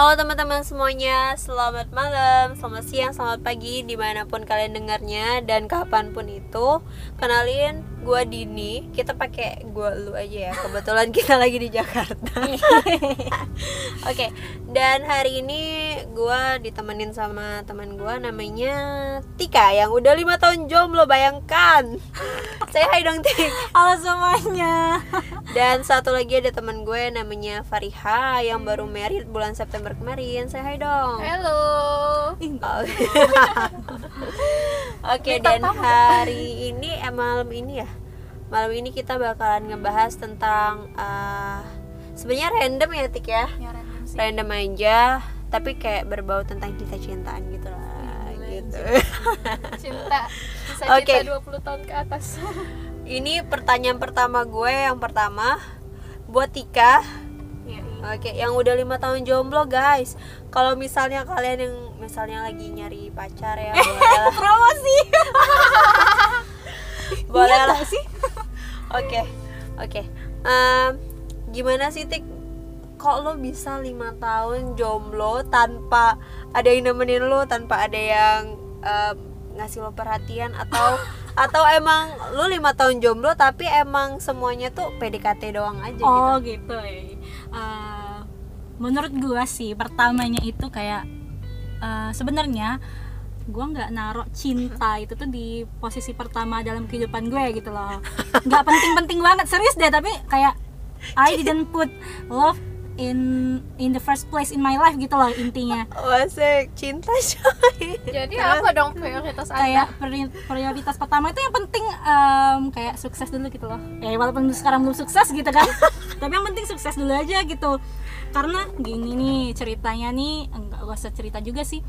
Halo teman-teman semuanya, selamat malam, selamat siang, selamat pagi di mana pun kalian dengarnya dan kapan pun itu Kenalin, gue Dini, kita pakai gue lu aja ya, kebetulan kita lagi di Jakarta. Oke, dan hari ini gue ditemenin sama teman gue namanya Tika yang udah lima tahun jomblo, bayangkan. Saya hai dong Tik Halo semuanya. Dan satu lagi ada teman gue namanya Fariha yang baru married bulan September kemarin. Saya hai dong. Halo. Oh. Oke, dan hari ini eh, malam ini ya. Malam ini kita bakalan ngebahas tentang uh, sebenarnya random ya Tik ya. Ya random sih. Random aja, tapi kayak berbau tentang cinta-cintaan gitu lah gitu. Cinta. Bisa cinta 20 tahun ke atas. Ini pertanyaan pertama gue yang pertama buat Tika. Iya. Oke, yang udah lima tahun jomblo guys. Kalau misalnya kalian yang misalnya lagi nyari pacar ya, boleh, Promosi. boleh Iya lah. sih? Oke, oke. Gimana sih tik? Kok lo bisa lima tahun jomblo tanpa ada yang nemenin lo, tanpa ada yang em, ngasih lo perhatian atau atau emang lo lima tahun jomblo tapi emang semuanya tuh PDKT doang aja gitu? Oh gitu ya. Eh, menurut gua sih pertamanya itu kayak eh, sebenarnya gua nggak naruh cinta itu tuh di posisi pertama dalam kehidupan gue gitu loh nggak penting-penting banget serius deh tapi kayak I didn't put love in in the first place in my life gitu loh intinya. Wasik, cinta coy. Jadi apa dong prioritas Anda? kayak pri- prioritas pertama itu yang penting em, kayak sukses dulu gitu loh. Ya walaupun sekarang belum sukses gitu kan. Tapi yang penting sukses dulu aja gitu. Karena gini nih ceritanya nih enggak gak usah cerita juga sih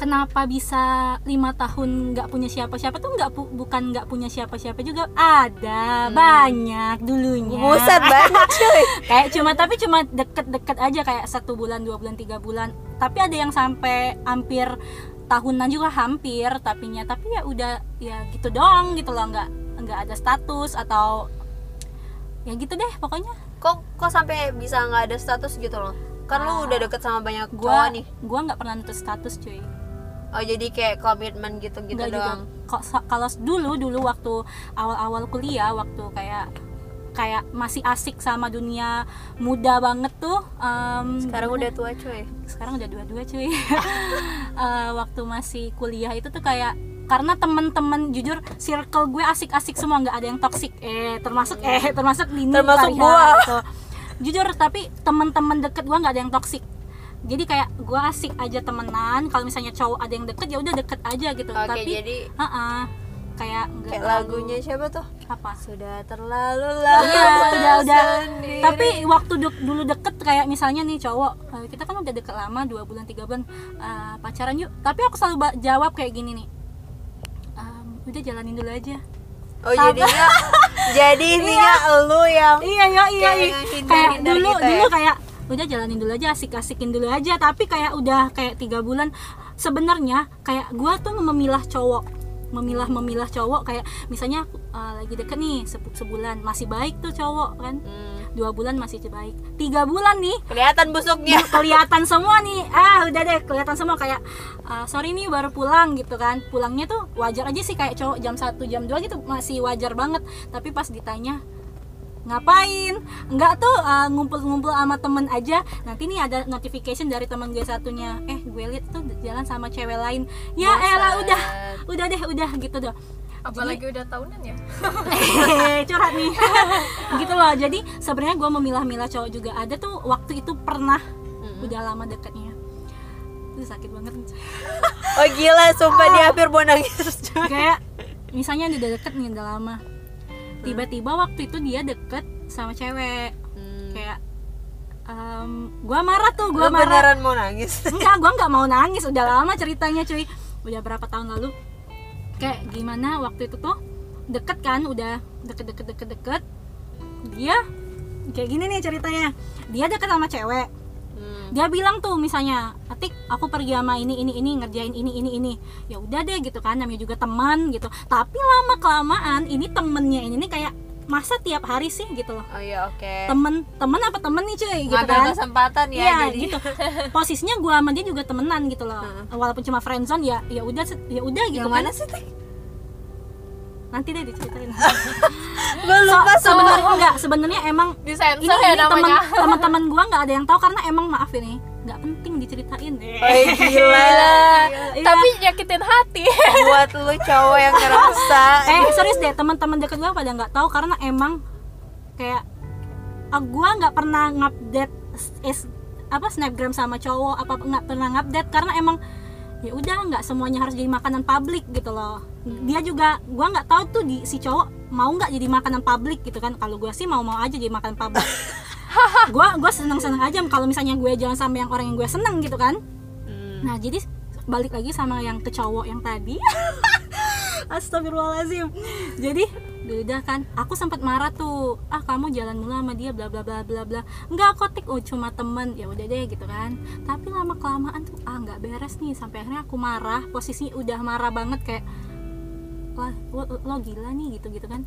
kenapa bisa lima tahun nggak punya siapa-siapa tuh nggak pu- bukan nggak punya siapa-siapa juga ada banyak dulunya Buset banget cuy. kayak cuma tapi cuma deket-deket aja kayak satu bulan dua bulan tiga bulan tapi ada yang sampai hampir tahunan juga hampir tapinya tapi ya udah ya gitu doang gitu loh nggak nggak ada status atau ya gitu deh pokoknya Kok kok sampai bisa nggak ada status gitu loh? Kan lu Ah. udah deket sama banyak cowok gua nih. gua nggak pernah nuntut status cuy Oh jadi kayak komitmen gitu-gitu Nggak doang. kalau dulu dulu waktu awal-awal kuliah waktu kayak kayak masih asik sama dunia muda banget tuh em, Sekarang udah tua cuy. sekarang udah dua-dua cuy Eh, waktu masih kuliah itu tuh kayak karena temen-temen jujur circle gue asik-asik semua nggak ada yang toksik eh termasuk eh termasuk Dini Termasuk gua. gitu. jujur tapi temen-temen deket gue nggak ada yang toksik jadi kayak gue asik aja temenan kalau misalnya cowok ada yang deket ya udah deket aja gitu Oke tapi jadi ha-ha, kayak nggak kayak lagunya siapa tuh? apa Sudah terlalu lama. Iya, udah udah. sendiri. Tapi waktu dek- dulu deket kayak misalnya nih cowok, eh, kita kan udah deket lama dua bulan tiga bulan eh, pacaran yuk. Tapi aku selalu jawab kayak gini nih, "Em, udah jalanin dulu aja. oh jadinya jadi intinya lu yang Iya iya iya. Kayak iya. Kayak dulu gitu ya? dulu kayak udah jalanin dulu aja asik-asikin dulu aja. Tapi kayak udah kayak tiga bulan sebenarnya kayak gua tuh memilah cowok. Memilah memilah cowok kayak misalnya eh, lagi deket nih se- sebulan. Masih baik tuh cowok kan? Hmm, dua bulan masih baik. Tiga bulan nih. Kelihatan busuknya. kelihatan semua nih. Ah udah deh kelihatan semua. Kayak "Ah, sorry nih baru pulang gitu kan. Pulangnya tuh wajar aja sih kayak cowok jam 1 jam 2 gitu. Masih wajar banget. Tapi pas ditanya ngapain? Nggak tuh ah, ngumpul-ngumpul sama temen aja. Nanti nih ada notification dari teman gue satunya. Eh gue liat tuh jalan sama cewek lain. Ya elah udah. Udah deh udah gitu doh Apalagi udah tahunan ya. Hehehe, curhat nih. Gitu loh. Jadi sebenarnya gue memilah-milah cowok juga. Ada tuh waktu itu pernah. Mm-mm. udah lama deketnya. Itu sakit banget. Oh gila, sumpah dia hampir mau nangis kayak misalnya udah deket nih udah lama tiba-tiba waktu itu dia deket sama cewek. Hmm. kayak em, gua marah tuh gua marah. beneran mau nangis? enggak gua nggak mau nangis udah lama ceritanya cuy. Udah berapa tahun lalu. Kayak gimana waktu itu tuh deket kan udah deket deket deket deket. Dia kayak gini nih ceritanya. Dia deket sama cewek Hmm. dia bilang tuh misalnya Atik aku pergi sama ini ini ini ngerjain ini ini ini ya udah deh gitu kan namanya juga teman gitu tapi lama kelamaan ini temennya ini nih kayak masa tiap hari sih gitu loh oh iya oke temen temen apa temen nih cuy gitu ngambil kan kesempatan ya Iya jadi gitu. Posisinya gua sama dia juga temenan gitu loh. Walaupun cuma friendzone ya ya udah ya udah gitu yang kan. mana sih teh Nanti deh diceritain. gue lupa So- sebenarnya enggak, sebenarnya emang Di ini, sensor ya ini teman namanya. teman-teman gua nggak ada yang tahu karena emang maaf ini nggak penting diceritain. Eh, gila Iya. Tapi nyakitin hati. buat lu cowok yang ngerasa eh serius deh teman-teman deket gua pada nggak tahu karena emang kayak ah, gua nggak pernah ngupdate is apa snapgram sama cowok apa nggak pernah ngupdate karena emang ya udah nggak semuanya harus jadi makanan publik gitu loh dia juga gua nggak tahu tuh di si cowok mau nggak jadi makanan publik gitu kan? Kalau gua sih mau mau aja jadi makanan publik. Gua gua seneng seneng aja kalau misalnya gue jalan sama yang orang yang gue seneng gitu kan. Hmm. Nah jadi balik lagi sama yang ke cowok yang tadi. Astagfirullahaladzim. Jadi udah kan aku sempat marah tuh. Ah kamu jalan mulu sama dia bla bla bla bla bla. Nggak kotik oh cuma temen. Ya udah deh gitu kan. Tapi lama kelamaan tuh ah nggak beres nih. Sampai akhirnya aku marah. Posisi udah marah banget kayak wah lo, lo gila nih gitu gitu kan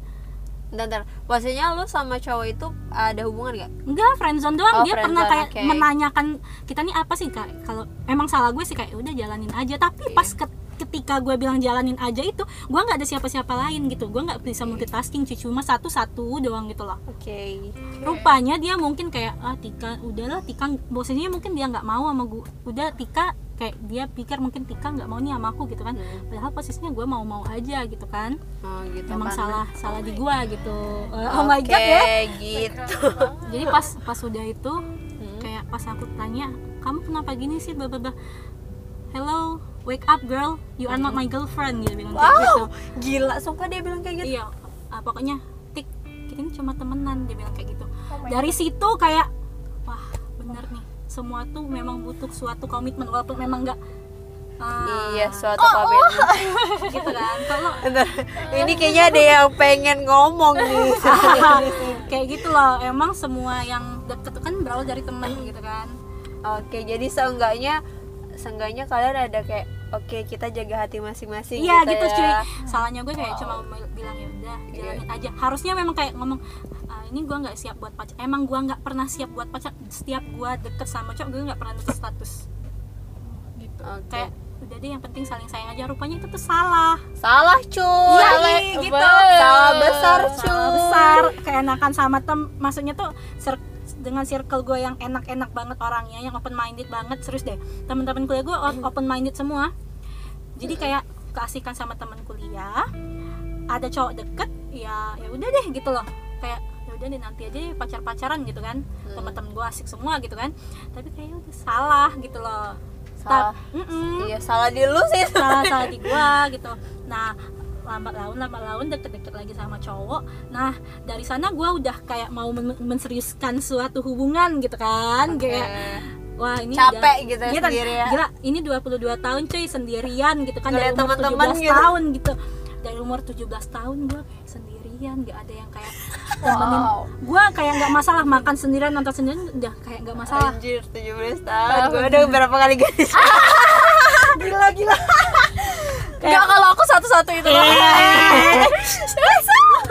Bentar. Maksudnya lu sama cowok itu ada hubungan gak? Enggak, friendzone doang. Oh, dia pernah friendzone, kayak oke. menanyakan kita nih apa sih kak? Kalau emang salah gue sih kayak udah jalanin aja. Tapi Iya. pas ke- ketika gue bilang jalanin aja itu, gue nggak ada siapa-siapa lain gitu. Gue nggak bisa multitasking, cuma satu-satu doang gitu loh. Oke Rupanya dia mungkin kayak ah Tika, udahlah Tika, bosnya mungkin dia nggak mau sama gue. Udah Tika kayak dia pikir mungkin Tika nggak mau nih sama aku gitu kan. Hmm. Padahal posisinya gue mau-mau aja gitu kan. Oh gitu Emang kan. salah salah di gue gitu. Eh, oh my god ya. gitu Jadi pas pas udah itu Hmm. kayak pas aku tanya kamu kenapa gini sih bla hello wake up girl you are not my girlfriend gitu bilang kayak gitu Wow, gila, sumpah dia bilang kayak gitu iya ah, pokoknya tik kita ini cuma temenan dia bilang kayak gitu Oh dari situ kayak wah bener nih semua tuh memang butuh suatu komitmen walaupun memang nggak ah, Iya, suatu komitmen. Gitu kan kalau ini kayaknya ada yang pengen ngomong nih. Kayak gitu loh emang semua yang deket kan berawal dari temen gitu kan. Oke, jadi seenggaknya Seenggaknya kalian ada kayak Oke, kita jaga hati masing-masing Iya gitu, gitu ya. cuy. Salahnya gue kayak cuma mau bilang ya udah jalanin aja. Harusnya memang kayak ngomong "Ah, ini gue nggak siap buat pacar. Emang gue nggak pernah siap buat pacar. Setiap gue deket sama cowok gue nggak pernah nulis status. gitu. Oke. Kayak udah deh yang penting saling sayang aja. Rupanya itu tuh salah. Salah cuy Iya, gitu. Salah besar cuy Salah besar. Keenakan sama tem. Maksudnya tuh cir- dengan circle gue yang enak-enak banget orangnya, yang open minded banget, serius deh. Teman-teman kuliah gue open minded semua. Jadi kayak keasikan sama teman kuliah, ada cowok deket, ya ya udah deh gitu loh. Kayak ya udah deh nanti aja deh pacar-pacaran gitu kan. Teman-teman gue asik semua gitu kan. Tapi kayaknya udah salah gitu loh. Salah. Mm-mm Iya, salah di lu sih salah salah di gua gitu nah lambat laun lambat laun deket-deket lagi sama cowok nah dari sana gua udah kayak mau men- menseriuskan suatu hubungan gitu kan Oke. kayak wah ini Capek udah- gitu Iya kan? sendiri ya. gila ini 22 tahun cuy sendirian gitu kan dari umur teman-teman 17 gitu. tahun gitu dari umur 17 tahun gua kayak sendirian gak ada yang kayak temenin Wow. gua kayak nggak masalah makan sendirian nonton sendirian udah kayak nggak masalah Anjir, 17 tahun Gue udah berapa kali gila gila Enggak kalau aku satu-satu itu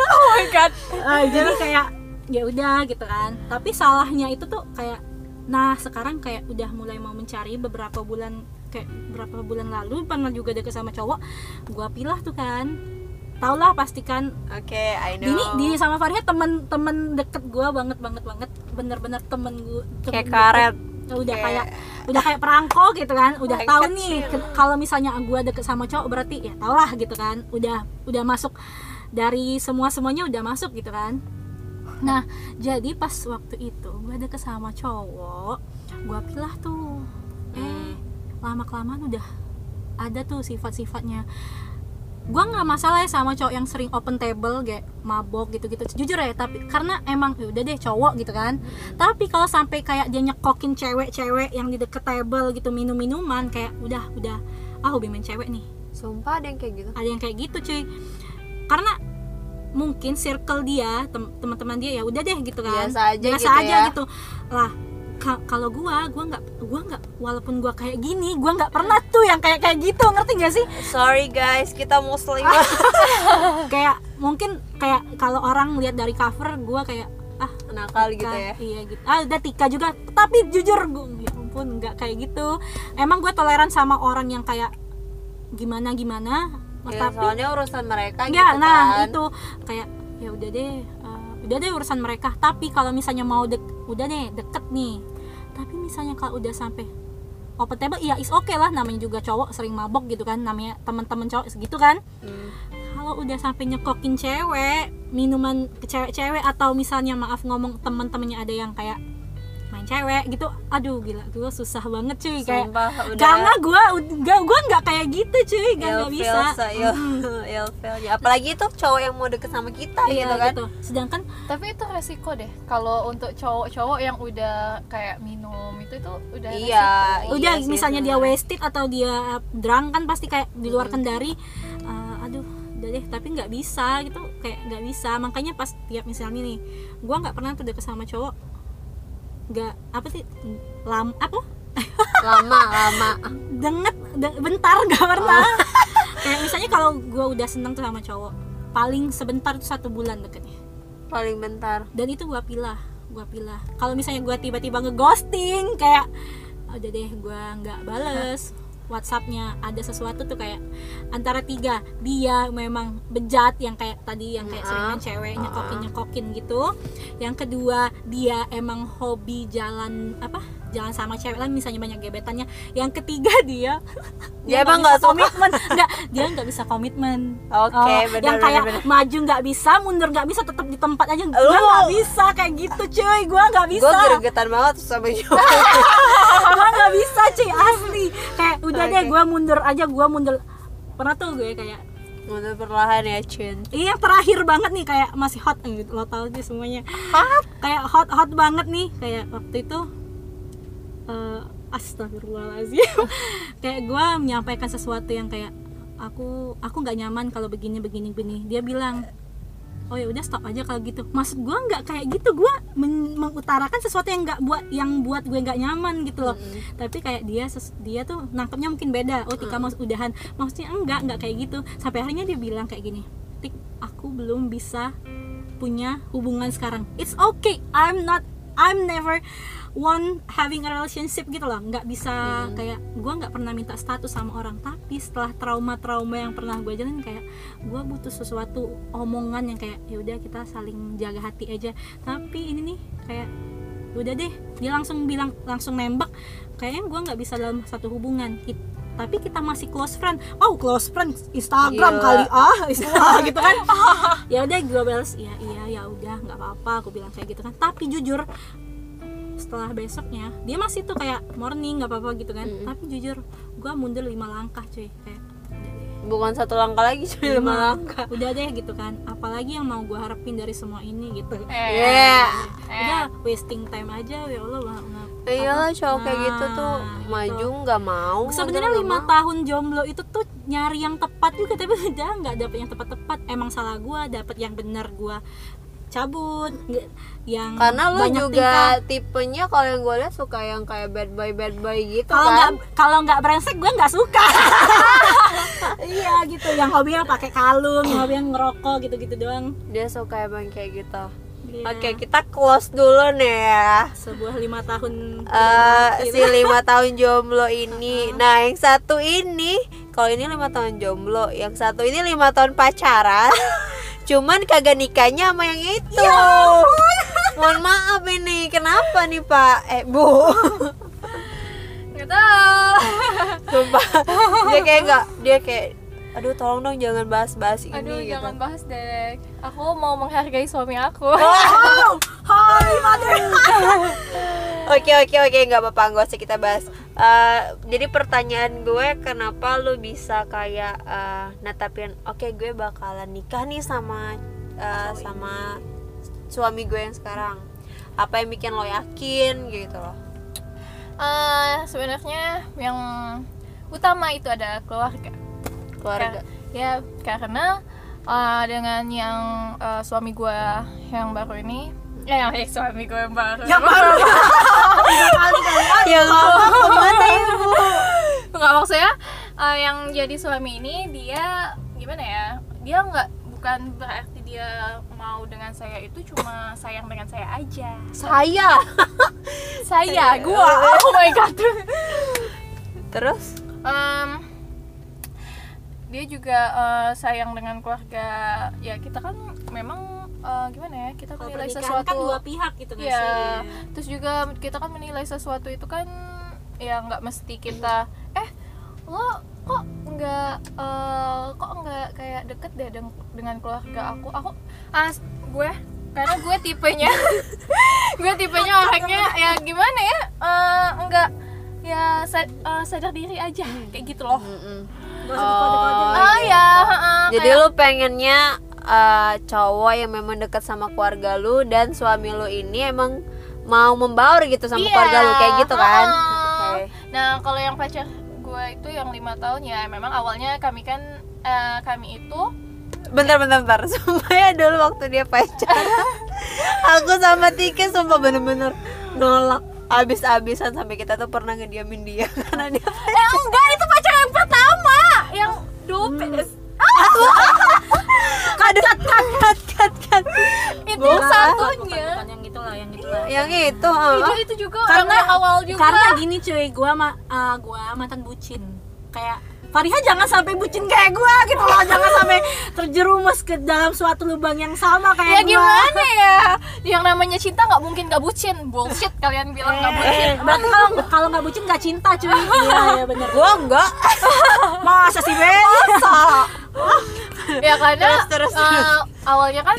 oh my god. Ah, jadi kayak ya udah gitu kan. Tapi salahnya itu tuh kayak nah sekarang kayak udah mulai mau mencari beberapa bulan kayak beberapa bulan lalu pernah juga deket sama cowok gua pilah tuh kan. Tau lah pastikan. Oke, I know. Dini, Dini sama Farha temen-temen deket gua banget banget banget. Bener-bener temen gua temen Kayak karet udah Kayak- kayak udah kayak perangko gitu kan udah Kayak tahu kecil. nih kalau misalnya gua deket sama cowok berarti ya tau lah gitu kan udah udah masuk dari semua semuanya udah masuk gitu kan. Nah jadi pas waktu itu gua deket sama cowok gua pilah tuh eh lama kelamaan udah ada tuh sifat-sifatnya gua nggak masalah ya sama cowok yang sering open table kayak mabok gitu-gitu. Jujur ya tapi karena emang ya udah deh cowok gitu kan. Tapi kalau sampai kayak dia nyekokin cewek-cewek yang di deket table gitu minum minuman kayak udah udah ah hobi main cewek nih. Sumpah ada yang kayak gitu? Ada yang kayak gitu cuy. Karena mungkin circle dia tem- teman-teman dia ya udah deh gitu kan. Biasa aja biasa gitu aja ya. gitu. Lah ka- kalau gua gua nggak gue nggak walaupun gue kayak gini gue nggak pernah tuh yang kayak kayak gitu ngerti gak sih? Sorry guys kita muslim. Kayak mungkin kayak kalau orang lihat dari cover gue kayak ah nakal gitu ya? Iya gitu. Ah ada Tika juga. Tapi jujur gue ya ampun nggak kayak gitu. Emang gue toleran sama orang yang kayak gimana gimana? Ya, tapi soalnya urusan mereka gitu ya nah kan. itu kayak ya udah deh uh, udah deh urusan mereka. Tapi kalau misalnya mau dek udah deh deket nih tapi misalnya kalau udah sampai open table ya is oke lah. Namanya juga cowok sering mabok gitu kan. Namanya teman-teman cowok segitu kan. Hmm. kalau udah sampai nyekokin cewek minuman ke cewek-cewek atau misalnya maaf ngomong teman-temannya ada yang kayak main cewek gitu aduh gila gue susah banget cuy kayak Sumpah, udah karena gue gak gue nggak kayak gitu cuy gak, nggak ilfil bisa Mm. il- ilfilnya. apalagi itu cowok yang mau deket sama kita iya gitu kan gitu sedangkan Tapi itu resiko deh. Kalau untuk cowok-cowok yang udah kayak minum itu itu udah Iya, resiko. udah sih, misalnya dia wasted atau dia drunk kan pasti kayak di luar kendari uh, aduh udah deh tapi nggak bisa gitu kayak nggak bisa makanya pas tiap misalnya nih gua nggak pernah tuh deket sama cowok nggak apa sih? Lam apa? Lama lama. Denget de- bentar nggak pernah. Kayak misalnya kalau gua udah seneng tuh sama cowok paling sebentar tuh satu bulan deketnya. Paling bentar. Dan itu gua pilah gua pilah. Kalau misalnya gua tiba-tiba ngeghosting kayak "Oh, udah deh gua nggak bales WhatsAppnya ada sesuatu tuh kayak antara tiga. Dia memang bejat yang kayak tadi yang kayak seringan cewek nyekokin nyekokin gitu. Yang kedua dia emang hobi jalan apa jalan sama cewek lah misalnya banyak gebetannya. Yang ketiga dia Dia emang nggak komitmen. Nggak dia nggak bisa komitmen. Oke, Oh, benar, yang kayak benar. maju nggak bisa mundur nggak bisa tetap di tempat aja. Gue nggak bisa kayak gitu cuy. Gue nggak bisa. gue gregetan banget sama cowok gue nggak bisa cuy asli. Kayak udah deh Oke. gue mundur aja gue mundur. Pernah tuh gue kayak Mundur perlahan ya Cun. Ini yang terakhir banget nih kayak masih hot eh, lo tau sih semuanya. Hot? Kayak hot hot banget nih kayak waktu itu eh astagfirullahaladzim. Kayak gue menyampaikan sesuatu yang kayak aku aku nggak nyaman kalau begini begini begini. Dia bilang oh ya udah stop aja kalau gitu. Maksud gue nggak kayak gitu. Gue men- mengutarakan sesuatu yang nggak buat yang buat gue nggak nyaman gitu loh. Tapi kayak dia ses- dia tuh nangkepnya mungkin beda. Oh tika mau udahan. Maksudnya enggak enggak kayak gitu. Sampai akhirnya dia bilang kayak gini tik aku belum bisa punya hubungan sekarang. It's okay. I'm not I'm never one having a relationship gitu loh. Nggak bisa kayak gue nggak pernah minta status sama orang. Tapi setelah trauma-trauma yang pernah gue jalanin kayak gue butuh sesuatu omongan yang kayak ya udah kita saling jaga hati aja. Tapi ini nih kayak udah deh. Dia langsung bilang langsung nembak. Kayaknya gue nggak bisa dalam satu hubungan tapi kita masih close friend. Oh close friend Instagram Gila. kali ah gitu kan. Ya udah gue balas iya iya ya udah nggak apa-apa aku bilang kayak gitu kan. Tapi jujur setelah besoknya dia masih tuh kayak morning nggak apa-apa gitu kan. Tapi jujur gue mundur lima langkah cuy kayak bukan satu langkah lagi cuma lima langkah. Udah deh gitu kan. Apalagi yang mau gue harapin dari semua ini gitu. Eh, ya udah wasting time aja ya Allah iyalah cowok kayak gitu tuh Nah, maju gitu. nggak mau sebenarnya lima nggak tahun jomblo itu tuh nyari yang tepat juga tapi udah nggak dapet yang tepat-tepat. Emang salah gue dapet yang benar gue cabut nggak- yang karena lu juga tingkah. tipenya kalau yang gue lihat suka yang kayak bad boy bad boy gitu kalau nggak kan. kalau nggak brengsek gue nggak suka. Iya gitu. Yang hobinya pakai kalung yang hobinya ngerokok gitu-gitu doang. Dia suka emang kayak gitu Iya. oke kita close dulu nih ya. Sebuah lima tahun Eh, gitu. si lima tahun jomblo ini. Nah yang satu ini kalau ini lima tahun jomblo yang satu ini lima tahun pacaran. Cuman kagak nikahnya sama yang itu. Ya mohon maaf ini. Kenapa nih pak? Eh bu. Nggak tahu. Sumpah. Dia kayak nggak dia kayak aduh tolong dong jangan bahas-bahas ini Aduh, gitu jangan bahas deh. Aku mau menghargai suami aku. Oh, Hai mother. Oke oke oke nggak apa-apa nggak usah kita bahas. Eh, jadi pertanyaan gue kenapa lu bisa kayak netapin oke gue bakalan nikah nih sama eh, sama suami gue yang sekarang. Apa yang bikin lo yakin gitu loh? Eh, sebenarnya yang utama itu ada keluarga. Keluarga. Ka- ya karena uh, dengan yang uh, suami gue yang baru ini ya yang ex suami gue yang baru. Yang baru. Kali ya ke mana ibu? Nggak maksudnya eh, yang jadi suami ini dia gimana ya dia nggak bukan berarti dia mau dengan saya itu cuma sayang dengan saya aja. Saya? Saya gua. Oh my god. Terus? Em, dia juga eh, sayang dengan keluarga. Ya kita kan memang eh, gimana ya kita kalau menilai sesuatu. kan dua pihak gitu ya sih? Terus juga kita kan menilai sesuatu itu kan ya nggak mesti kita eh lo kok nggak eh, kok nggak kayak deket deh deng- dengan keluarga aku? Aku as gue? Karena gue tipenya gue tipenya orangnya ya gimana ya eh, nggak ya sa- eh, sadar diri aja kayak gitu loh. Mm-mm. Nggak Oh, ah ya jadi kayak- lu pengennya eh, cowok yang memang dekat sama keluarga lu dan suami lu ini emang mau membaur gitu sama Iya, keluarga lu kayak gitu kan heeh. Oke. Nah kalau yang pacar gue itu yang lima tahun ya memang awalnya kami kan eh, kami itu bentar bentar bentar sumpah ya dulu waktu dia pacaran aku sama Tika sumpah bener-bener nolak abis-abisan sampai kita tuh pernah ngediamin dia karena dia eh enggak itu pacar juga karena yang awal juga. karena gini cuy gua ma ah, gua mantan bucin. Kayak Fariha jangan sampai bucin kayak gua gitu loh jangan sampai terjerumus ke dalam suatu lubang yang sama ya kayak gua. gimana ya? Yang namanya cinta nggak mungkin nggak bucin. Bullshit kalian bilang nggak bucin. Eh, berarti kalau kalau nggak bucin nggak cinta cuy. Iya iya bener. Gua enggak masa sih Ben ya karena Terus, terus, eh, terus. awalnya kan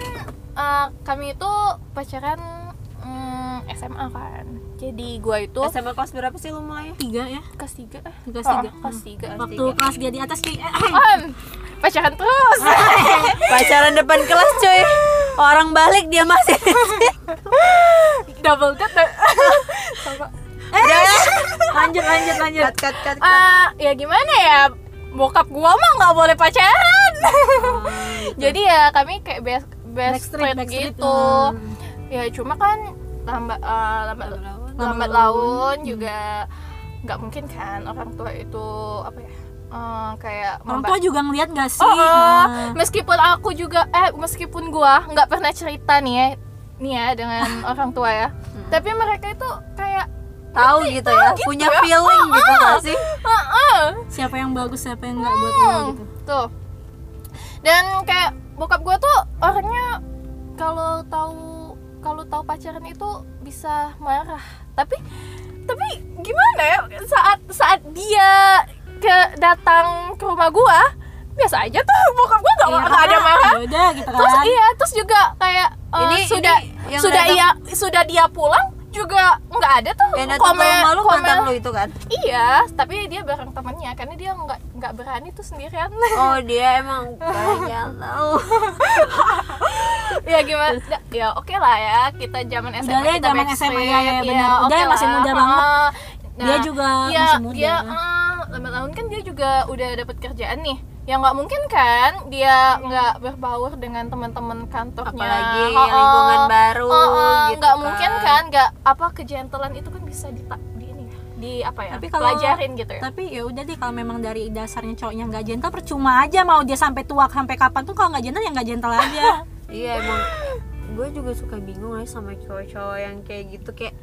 eh, kami itu pacaran mm, SMA kan jadi gua itu. SMA kelas berapa sih lu mulai tiga ya. Kelas tiga. Eh Kelas Oh, tiga. kelas tiga. Waktu kelas dia di atas cuy eh, eh. Om, pacaran terus. Pacaran depan kelas cuy. Orang balik dia masih. Double date eh. Lanjut lanjut lanjut. Cut cut cut, cut. Ah, ya gimana ya? Bokap gua mah nggak boleh pacaran. Jadi ya kami kayak best best Backstreet, friend backstreet. gitu. Hmm. ya cuma kan lambat eh, lambat Lambat laun. juga nggak mungkin kan orang tua itu apa ya eh, kayak orang tua juga ngeliat gak sih? Oh, oh, Nah. meskipun aku juga eh meskipun gua nggak pernah cerita nih ya nih ya dengan orang tua ya. Tapi mereka itu kayak tahu gitu ya punya feeling gitu gak sih? "Heeh." siapa yang bagus siapa yang nggak buat lo gitu. tuh. Dan kayak bokap gue tuh orangnya kalau tahu kalau tahu pacaran itu bisa marah. Tapi tapi gimana ya? Saat saat dia ke datang ke rumah gua biasa aja tuh. Bokap gua nggak Iya, nggak ada karena marah. yaudah gitu kan. terus iya terus juga kayak eh, Ini- sudah ini sudah datang- iya sudah dia pulang juga nggak ada tuh yang datang ke rumah lu mantan lu itu kan iya tapi dia bareng temannya karena dia nggak nggak berani tuh sendirian oh dia emang banyak tahu ya gimana ya oke lah ya kita zaman SMA Udah kita zaman SMA, ya, ya, bener. oke Udah, masih lah. muda banget. Ah, Dia juga iya, masih muda. dia ah, lambat laun kan dia juga udah dapat kerjaan nih ya nggak mungkin kan dia nggak berbaur dengan teman-teman kantornya. Apalagi Oh, oh. lingkungan baru Oh, oh, gitu nggak mungkin kan. nggak apa kejentelan itu kan bisa di, di ini ya, di apa ya Tapi kalau- pelajarin gitu. ya tapi ya udah deh kalau memang dari dasarnya cowoknya nggak gentle percuma aja mau dia sampai tua sampai kapan tuh kalau nggak gentle ya nggak gentle aja. Iya emang. Gue juga suka bingung ya sama cowok-cowok yang kayak gitu kayak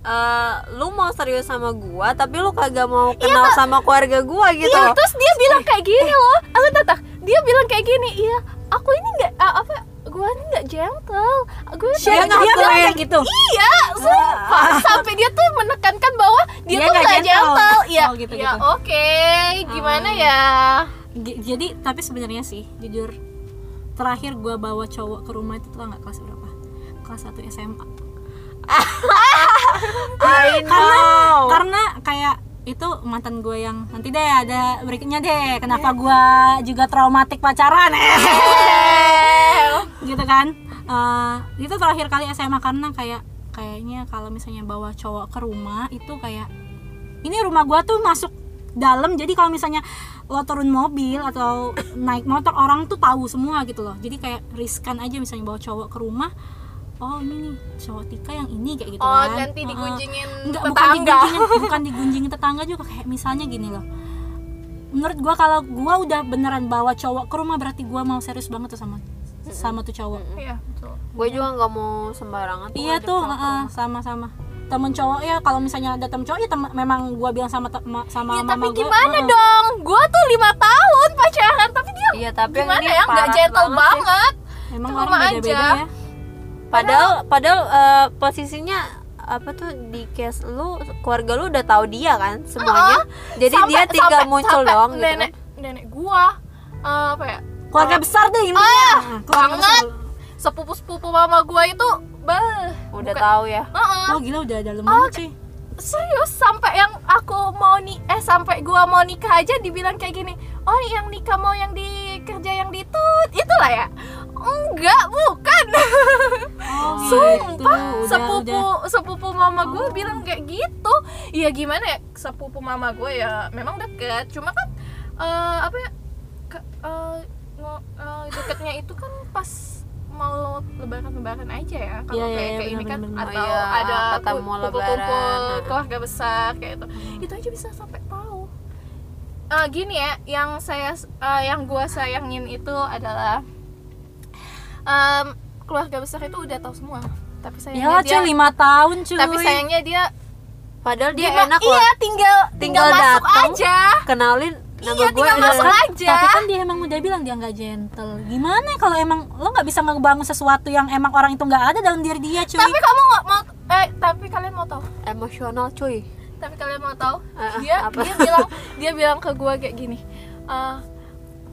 eh lu mau serius sama gua tapi lu kagak mau kenal sama keluarga gua gitu Iya, terus dia bilang kayak gini loh. Aku tatak, dia bilang kayak gini, iya, aku ini nggak ah, apa, gue ini nggak gentle. Gue dia ngakuin. kayak gitu Iya, sumpah. Sampai dia tuh menekankan bahwa dia, Dia tuh nggak gentle. gentle. Iya, Oh, gitu, ya gitu. oke. Gimana Hmm. ya? G- jadi tapi sebenarnya sih jujur terakhir gua bawa cowok ke rumah itu tuh nggak kelas berapa kelas 1 SMA I karena know. karena kayak itu mantan gue yang nanti deh ada berikutnya deh kenapa gue juga traumatik pacaran gitu kan? Eh, itu terakhir kali SMA karena kayak kayaknya kalau misalnya bawa cowok ke rumah itu kayak ini rumah gua tuh masuk dalam jadi kalau misalnya lo turun mobil atau naik motor orang tuh tahu semua gitu loh. Jadi kayak riskan aja misalnya bawa cowok ke rumah oh ini nih cowok Tika yang ini kayak gitu oh kan nanti digunjingin Enggak, bukan digunjingin, bukan digunjingin tetangga juga kayak misalnya gini loh. Menurut gua kalau gua udah beneran bawa cowok ke rumah berarti gua mau serius banget tuh sama sama tuh cowok. iya betul gue juga nggak mau sembarangan tuh Iya tuh, heeh, rumah. sama-sama. Temen cowok ya kalau misalnya ada temen cowok ya tem- memang gua bilang sama sama ya, mama tapi gua, gimana heeh. dong gua tuh lima tahun pacaran tapi dia iya tapi yang gimana ini ya nggak gentle banget banget Emang orang beda-beda aja. ya. Padahal padahal eh, posisinya apa tuh di case lu keluarga lu udah tahu dia kan semuanya jadi Sampai- dia tinggal sampai- muncul sampai doang gitu nenek nenek gua eh, apa ya Keluarga besar deh ini. Ah, keluarga banget. sepupu sepupu mama gua itu bah udah bukan- tahu ya Heeh. Oh gila udah dalam banget cuy. serius sampai yang aku mau nih eh sampai gua mau nikah aja dibilang kayak gini oh yang nikah mau yang di kerja yang ditut itulah ya enggak bukan. Oh sumpah gitu. Udah, sepupu udah. sepupu mama gue bilang kayak gitu. Ya gimana ya sepupu mama gue ya memang deket. Cuma kan eh, apa ya ke, eh, ngo- eh, deketnya itu kan pas mau lebaran-lebaran aja ya. Kalau Iya, iya, kayak, iya, kayak ini kan benar-benar. atau Oh, iya, ada kumpul-kumpul keluarga besar kayak itu itu aja bisa sampai tahu. Eh, gini ya yang saya eh, yang gua sayangin itu adalah em, keluarga besar itu udah tahu semua tapi Ya sayangnya lah dia lima tahun cuy. tapi sayangnya dia padahal dia Gima- enak iya loh tinggal tinggal, Tinggal masuk datang. aja kenalin nama iya gue tinggal masuk aja Tapi kan dia emang udah bilang dia nggak gentle. Gimana ya kalau emang lo nggak bisa ngebangun sesuatu yang emang orang itu nggak ada dalam diri dia cuy. tapi kamu nggak mau eh tapi kalian mau tahu emosional cuy tapi kalian mau tahu Eh, dia apa? dia bilang dia bilang ke gua kayak gini "Eh,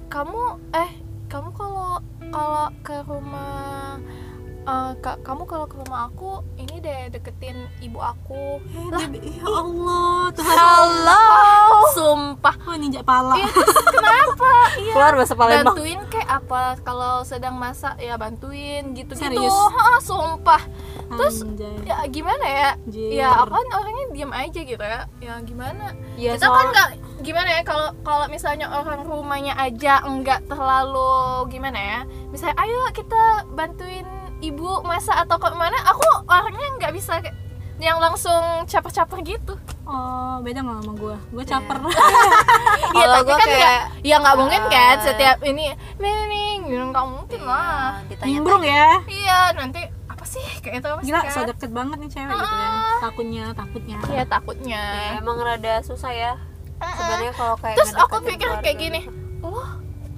kamu eh kamu kalau kalau ke rumah eh, ka- kamu kalau ke rumah aku ini deh deketin ibu aku. Eh, dia- ya Allah Tuhan. halo sumpah. Oh ninja pala. Terus kenapa? Iya. Keluar bahasa Palembang. Bantuin kayak apa? Kalau sedang masak ya bantuin gitu gitu Serius? sumpah terus Anjay. ya gimana ya Anjir. ya apaan orangnya diam aja gitu ya ya gimana ya kita kan soal nggak gimana ya kalau kalau misalnya orang rumahnya aja enggak terlalu gimana ya misalnya ayo kita bantuin ibu masak atau ke mana aku orangnya nggak bisa kayak yang langsung caper-caper gitu Oh beda nggak sama gue? Gue caper. Iya Kalau tapi gua kan kayak, ya ya nggak mungkin kan setiap ini nih nih nggak mungkin lah ditanya Nimbrung ya. iya nanti sih kayak itu apa sih Gila, kan? so deket banget nih cewek gitu ya. Takutnya, takutnya. Iya takutnya emang rada susah ya Mm-mm. sebenarnya kalau kayak terus aku pikir kayak gini lo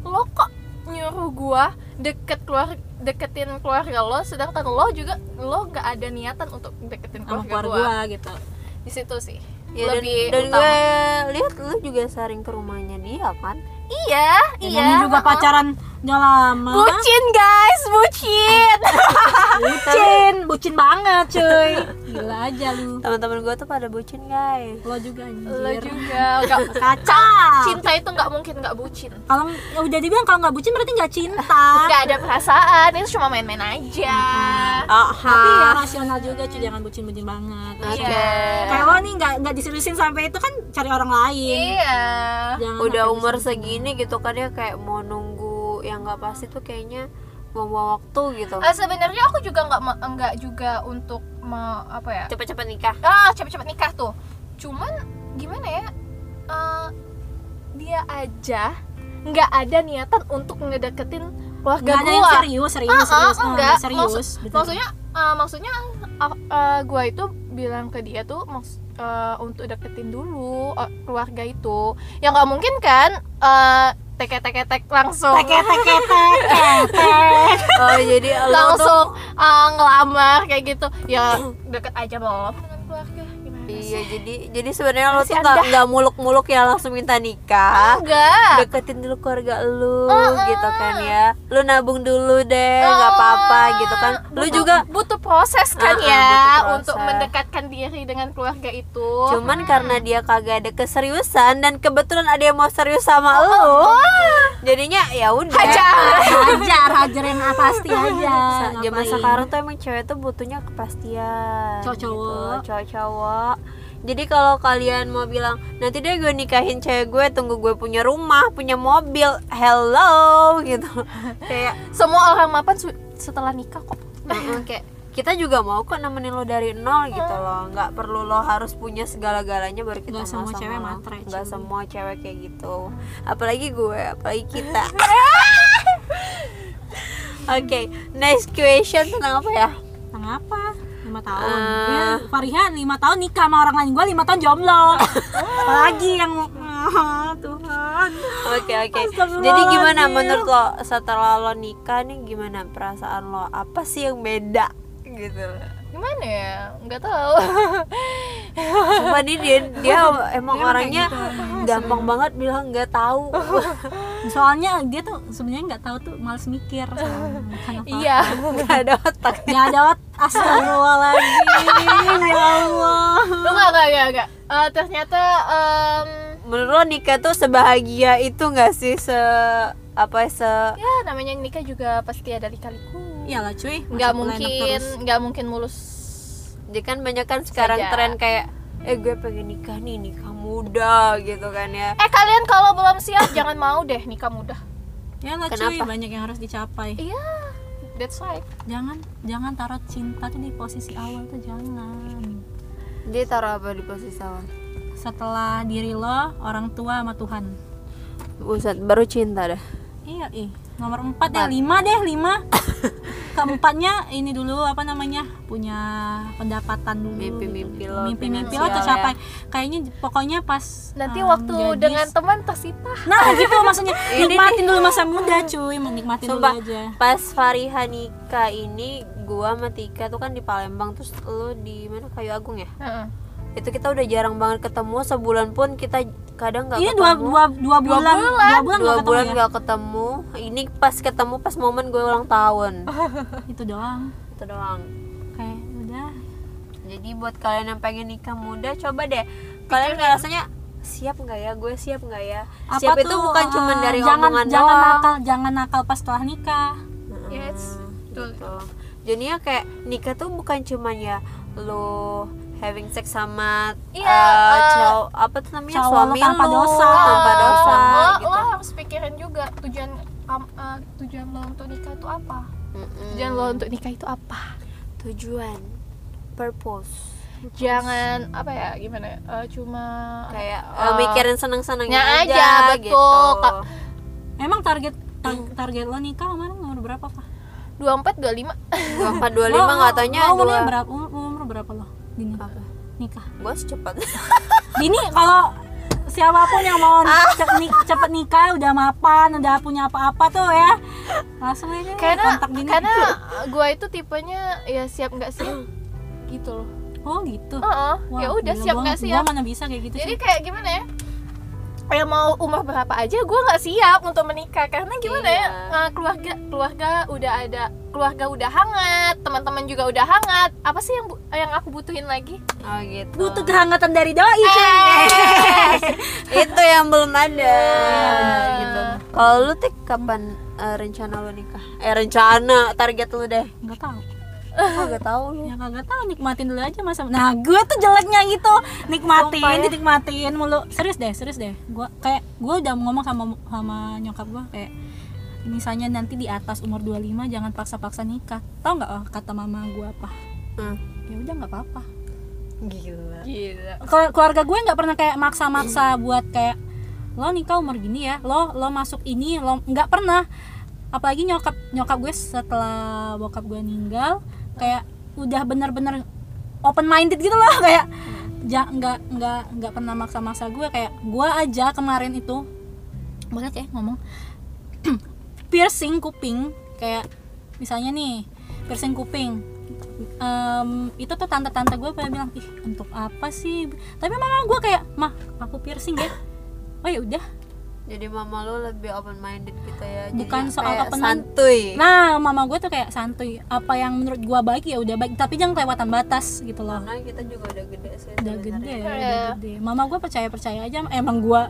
lo kok nyuruh gua deket keluar deketin keluarga lo sedangkan lo juga lo nggak ada niatan untuk deketin keluarga, keluarga gua gue gitu. di situ sih ya, dan, lebih dan utama. gue lihat lu juga sering ke rumahnya dia kan iya Ya, iya namanya juga uh-uh. pacaran udah lama. bucin guys bucin bucin, bucin banget cuy. Gila aja lu. teman-teman gue tuh pada bucin guys Lo juga anjir. lo juga nggak Kaca. cinta itu nggak mungkin nggak bucin Kalau ya udah dibilang kalau nggak bucin berarti nggak cinta. nggak ada perasaan itu cuma main-main aja Tapi ya Aha. rasional juga cuy, jangan bucin-bucin banget. Oke. Iya. Kayak lo nih nggak nggak diseriusin sampai itu kan cari orang lain. iya Jangan udah umur diseriusin. Segini gitu kan ya kayak mau nunggu yang nggak pasti tuh kayaknya mau waktu gitu Eh, sebenarnya aku juga nggak nggak juga untuk mau apa ya cepet-cepet nikah ah cepet-cepet nikah tuh cuman gimana ya eh, dia aja nggak ada niatan untuk ngedeketin keluarga Nggak ada yang serius, serius, Ah, ah, serius, enggak. serius. Maksud- betul. maksudnya eh, maksudnya uh, uh, gua itu bilang ke dia tuh maks eh, untuk deketin dulu eh, keluarga itu. Ya nggak mungkin kan eh, teke teke tek langsung. Teke teke teke tek. oh jadi tuh langsung. uh, ngelamar kayak gitu. Ya deket aja belum iya jadi jadi sebenarnya lo tuh nggak ada. nggak muluk-muluk ya langsung minta nikah. Enggak. Deketin dulu keluarga lu Uh-uh. gitu kan ya. Lu nabung dulu deh nggak apa-apa gitu kan. Lu Butuh- juga butuh proses kan Uh-uh, ya butuh untuk proses. mendekatkan diri dengan keluarga itu. Cuman karena dia kagak ada keseriusan dan kebetulan ada yang mau serius sama lu jadinya ya udah. Hajar. Hajar hajar yang pasti aja zaman sekarang tuh emang cewek tuh butuhnya kepastian Cowok-cowok. gitu. cowok-cowok jadi kalau kalian mau bilang nanti deh gue nikahin cewek gue tunggu gue punya rumah punya mobil. Hello gitu. Kayak semua orang mapan setelah nikah kok. Kayak kita juga mau kok nemenin lo dari nol gitu loh. Nggak perlu lo harus punya segala-galanya baru kita Nggak semua cewek matre, nggak semua cewek kayak gitu. Apalagi gue apalagi kita. Oke next question. Tentang apa ya? Tentang apa? Lima tahun Eh. ya, Fariha lima tahun nikah sama orang lain gue lima tahun jomblo apalagi yang ah, Tuhan Oke oke. Astagfirullahaladzim. Jadi gimana menurut lo setelah lo nikah nih gimana perasaan lo? Apa sih yang beda gitu? Gimana ya? Nggak tahu. Sumpah nih dia, dia emang Dia orangnya gitu. gampang banget bilang nggak tahu. soalnya dia tuh sebenarnya nggak tahu tuh males mikir iya. Nggak ada otak. nggak ada ot astagfirullahaladzim ya Allah. Nggak nggak nggak nggak Eh, ternyata em, Menurut lo nikah tuh sebahagia itu nggak sih? Se apa se ya namanya nikah juga pasti ada lika-liku iyalah cuy nggak mungkin nggak mungkin mulus Jadi kan banyak kan sekarang Saja. tren kayak eh gue pengen nikah nih nikah muda gitu kan ya. eh kalian kalau belum siap jangan mau deh nikah muda iyalah cuy Kenapa? banyak yang harus dicapai iya that's right jangan jangan taruh cinta tuh di posisi awal tuh jangan Dia taruh apa di posisi awal? setelah diri lo orang tua sama Tuhan Buset, baru cinta dah. Iya ih nomor empat deh lima deh lima. Keempatnya ini dulu apa namanya punya pendapatan dulu. Mimpi-mimpi gitu. lo, mimpi-mimpi lo tercapai kayaknya pokoknya pas nanti um, waktu gadis- dengan teman tersita nah gitu maksudnya. Nikmatin dulu masa muda cuy. Menikmatin Sumpah, dulu aja. pas Fariha nikah ini gua sama Tika tuh kan di Palembang. Terus lu di mana? Kayu Agung ya? Heeh. Itu kita udah jarang banget ketemu sebulan pun kita kadang nggak ini ketemu. dua, dua, dua bulan dua bulan, dua nggak ketemu bulan ya? nggak ketemu. Ini pas ketemu pas momen gue ulang tahun. Itu doang. Itu doang. Kayak udah. Jadi buat kalian yang pengen nikah muda coba deh. Kalian ngerasanya siap nggak ya? Gue siap nggak ya? Apa siap itu tuh, bukan cuma uh, dari jangan omongan jangan doang. nakal jangan nakal pas setelah nikah. Yes, betul. gitu. jadinya kayak nikah tuh bukan cuman ya lo having sex sama Iya, eh, eh, cowok apa tuh namanya cowok suami lo tanpa lu, dosa. tanpa dosa lo, gitu. lo harus pikirin juga tujuan kam- eh, tujuan lo untuk nikah itu apa. Mm-mm. tujuan lo untuk nikah itu apa? Tujuan purpose. Jangan apa ya gimana ya, eh, cuma kayak eh, eh, mikirin seneng-senengnya nya aja, aja, betul. gitu. Emang target tar- target lo nikah kemarin umur berapa pak 24 25 dua empat dua lima nggak tanya lo umurnya dua. berapa umur, umur berapa lo nikah. Gue secepat. Dini kalau siapa pun yang mau cepet, nik- cepet nikah udah mapan udah punya apa-apa tuh ya. Langsung aja deh karena kontak Dini karena gua itu tipenya ya siap nggak siap gitu loh. Oh gitu? Heeh, Wah, ya udah siap gua- nggak gua siap. mana bisa kayak gitu jadi sih? kayak gimana ya ya mau umur berapa aja gue nggak siap untuk menikah. Karena gimana ya Iya. eh, keluarga keluarga udah ada keluarga udah hangat teman-teman juga udah hangat. Apa sih yang bu- yang aku butuhin lagi? Oh gitu. Butuh kehangatan dari doi Eh. cuy itu yang belum ada. Iya. gitu. Kalau lu tik kapan eh, rencana lu nikah? Eh rencana target lu deh. Nggak tahu oh, gak tahu lu. Ya kagak tahu nikmatin dulu aja masa nah gue tuh jeleknya gitu. Nikmatin Sumpah ya. dinikmatin mulu. Serius deh serius deh. Gue kayak gue udah ngomong sama sama nyokap gue kayak misalnya nanti di atas umur 25 jangan paksa-paksa nikah. Tau nggak oh, kata mama gue apa? Hmm. ya udah nggak apa-apa. Gila. Gila. Keluarga gue nggak pernah kayak maksa-maksa buat kayak lo nikah umur gini ya lo lo masuk ini lo nggak pernah. Apalagi nyokap nyokap gue setelah bokap gue meninggal kayak udah bener-bener open minded gitu loh kayak ja, nggak nggak nggak pernah maksa-maksa gue kayak gue aja kemarin itu boleh ya ngomong piercing kuping kayak misalnya nih piercing kuping Em, itu tuh tante-tante gue pada bilang ih untuk apa sih? Tapi mama gue kayak mah aku piercing ya. Oh ya udah jadi mama lu lebih open minded gitu ya Jadi Bukan yang soal open santuy. Nah mama gue tuh kayak santuy. Apa yang menurut gue baik ya udah baik. Tapi jangan kelewatan batas gitu loh. Karena kita juga udah gede sih udah gede ya Iya. udah gede. Mama gue percaya percaya aja emang gue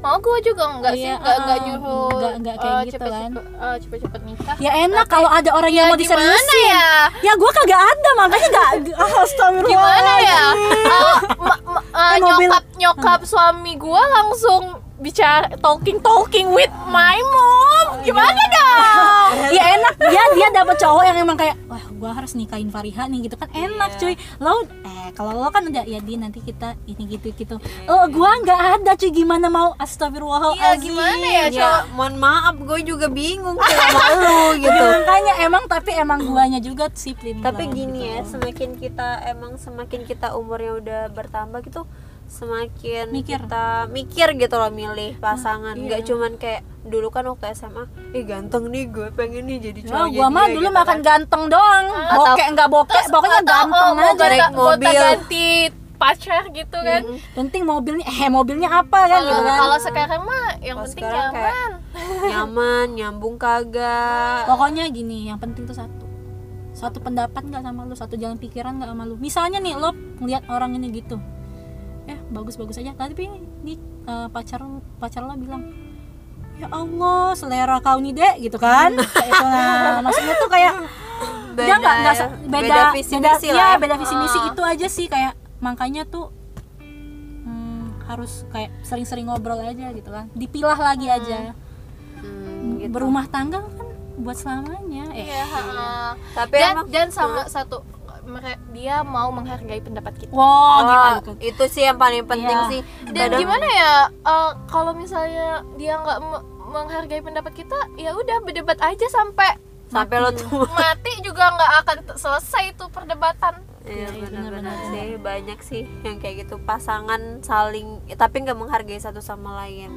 mau gue juga nggak sih Iya, nggak nggak uh, nyuruh nggak- nggak kayak eh, gitu cepet-cepet eh, cepet-cepet nikah. Ya enak kalau ada orang yang mau gimana diseriusin. ya? Ya gue kagak ada makanya gak astagfirullah gimana ya? Eh, ma- ma- eh, Eh, mobil. nyokap nyokap suami gua langsung bicara talking talking with my mom. Gimana dong? Ya enak. Dia dia dapet cowok yang emang kayak wah gue harus nikahin Fariha nih gitu kan. Enak Iya. cuy. Lo eh kalau lo kan udah ya di nanti kita ini gitu gitu. Oh gue nggak ada cuy. Gimana mau? Astagfirullahaladzim. Iya, gimana ya, ya mohon maaf gue juga bingung sama lu gitu. Makanya emang tapi emang guanya juga sih tapi gini ya gitu. semakin kita emang semakin kita umurnya udah bertambah gitu semakin Mikir. kita mikir gitu loh milih pasangan. Iya. nggak cuman kayak dulu kan waktu SMA ih ganteng nih gue pengen nih jadi Ya, cowok gua mah dulu makan ganteng doang. Atau- bokek nggak bokek pokoknya ganteng oh, mau aja. naik mobil. ganti pacar gitu kan. Penting mobilnya eh mobilnya apa kan kalau gitu kan. kalau sekarang mah yang Kalau penting nyaman. nyaman nyambung kagak. Pokoknya gini yang penting tuh satu. Satu pendapat nggak sama lu satu jalan pikiran nggak sama lu. Misalnya nih lo ngeliat orang ini gitu eh bagus bagus aja. Tapi nih eh, pacar pacar lo bilang ya Allah selera kau nih dek gitu kan. Kayak itu nah maksudnya tuh kayak dia nggak nggak beda beda visi beda, misi ya, lah ya. beda visi misi Ah. itu aja sih. Kayak makanya tuh hmm, harus kayak sering-sering ngobrol aja gitu kan. Dipilah lagi aja. Hmm, gitu. berumah tangga kan buat selamanya. Eh. Iya, ha-ha. tapi dan emang dan sama satu mere- dia mau menghargai pendapat kita. Wow Oh, gitu itu sih yang paling penting Iya. sih. Dan Kadang- gimana ya eh, kalau misalnya dia nggak me- menghargai pendapat kita ya udah berdebat aja sampai sampai lo tua. Mati juga nggak akan selesai itu perdebatan. Iya Iya, benar-benar sih. Banyak sih yang kayak gitu. Pasangan saling tapi nggak menghargai satu sama lain.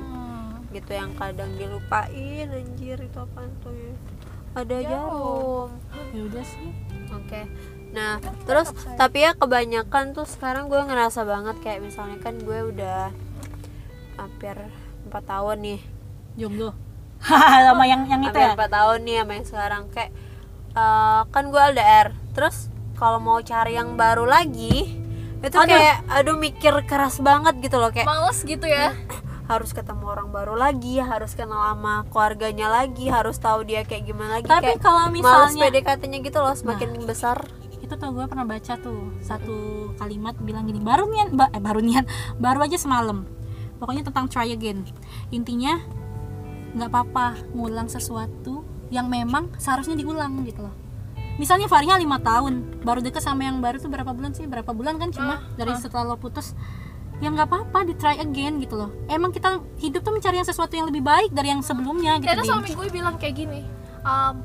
Gitu yang kadang dilupain anjir itu apaan tuh ya? Ada jarum. ya udah sih. Oke nah terus tapi ya kebanyakan tuh sekarang gue ngerasa banget kayak misalnya kan gue udah hampir empat tahun nih. Jomblo. Sama yang yang itu hampir ya? empat tahun nih sama yang sekarang. Kayak eh, kan gue LDR terus kalau mau cari yang baru lagi itu Aduh. kayak aduh mikir keras banget gitu loh. Kayak males gitu ya? harus ketemu orang baru lagi harus kenal sama keluarganya lagi harus tahu dia kayak gimana lagi. Tapi kayak kalau males misalnya PDKT-nya gitu loh semakin besar itu tuh gue pernah baca tuh satu kalimat bilang gini baru nian ba, eh, baru nian baru aja semalam. Pokoknya tentang try again. Intinya nggak apa-apa ngulang sesuatu yang memang seharusnya diulang gitu loh. Misalnya Fariha lima tahun baru deket sama yang baru tuh berapa bulan sih? Berapa bulan kan cuma dari setelah lo putus. Ya nggak apa-apa di try again gitu loh. Emang kita hidup tuh mencari yang sesuatu yang lebih baik dari yang sebelumnya gitu karena suami gue bilang kayak gini um,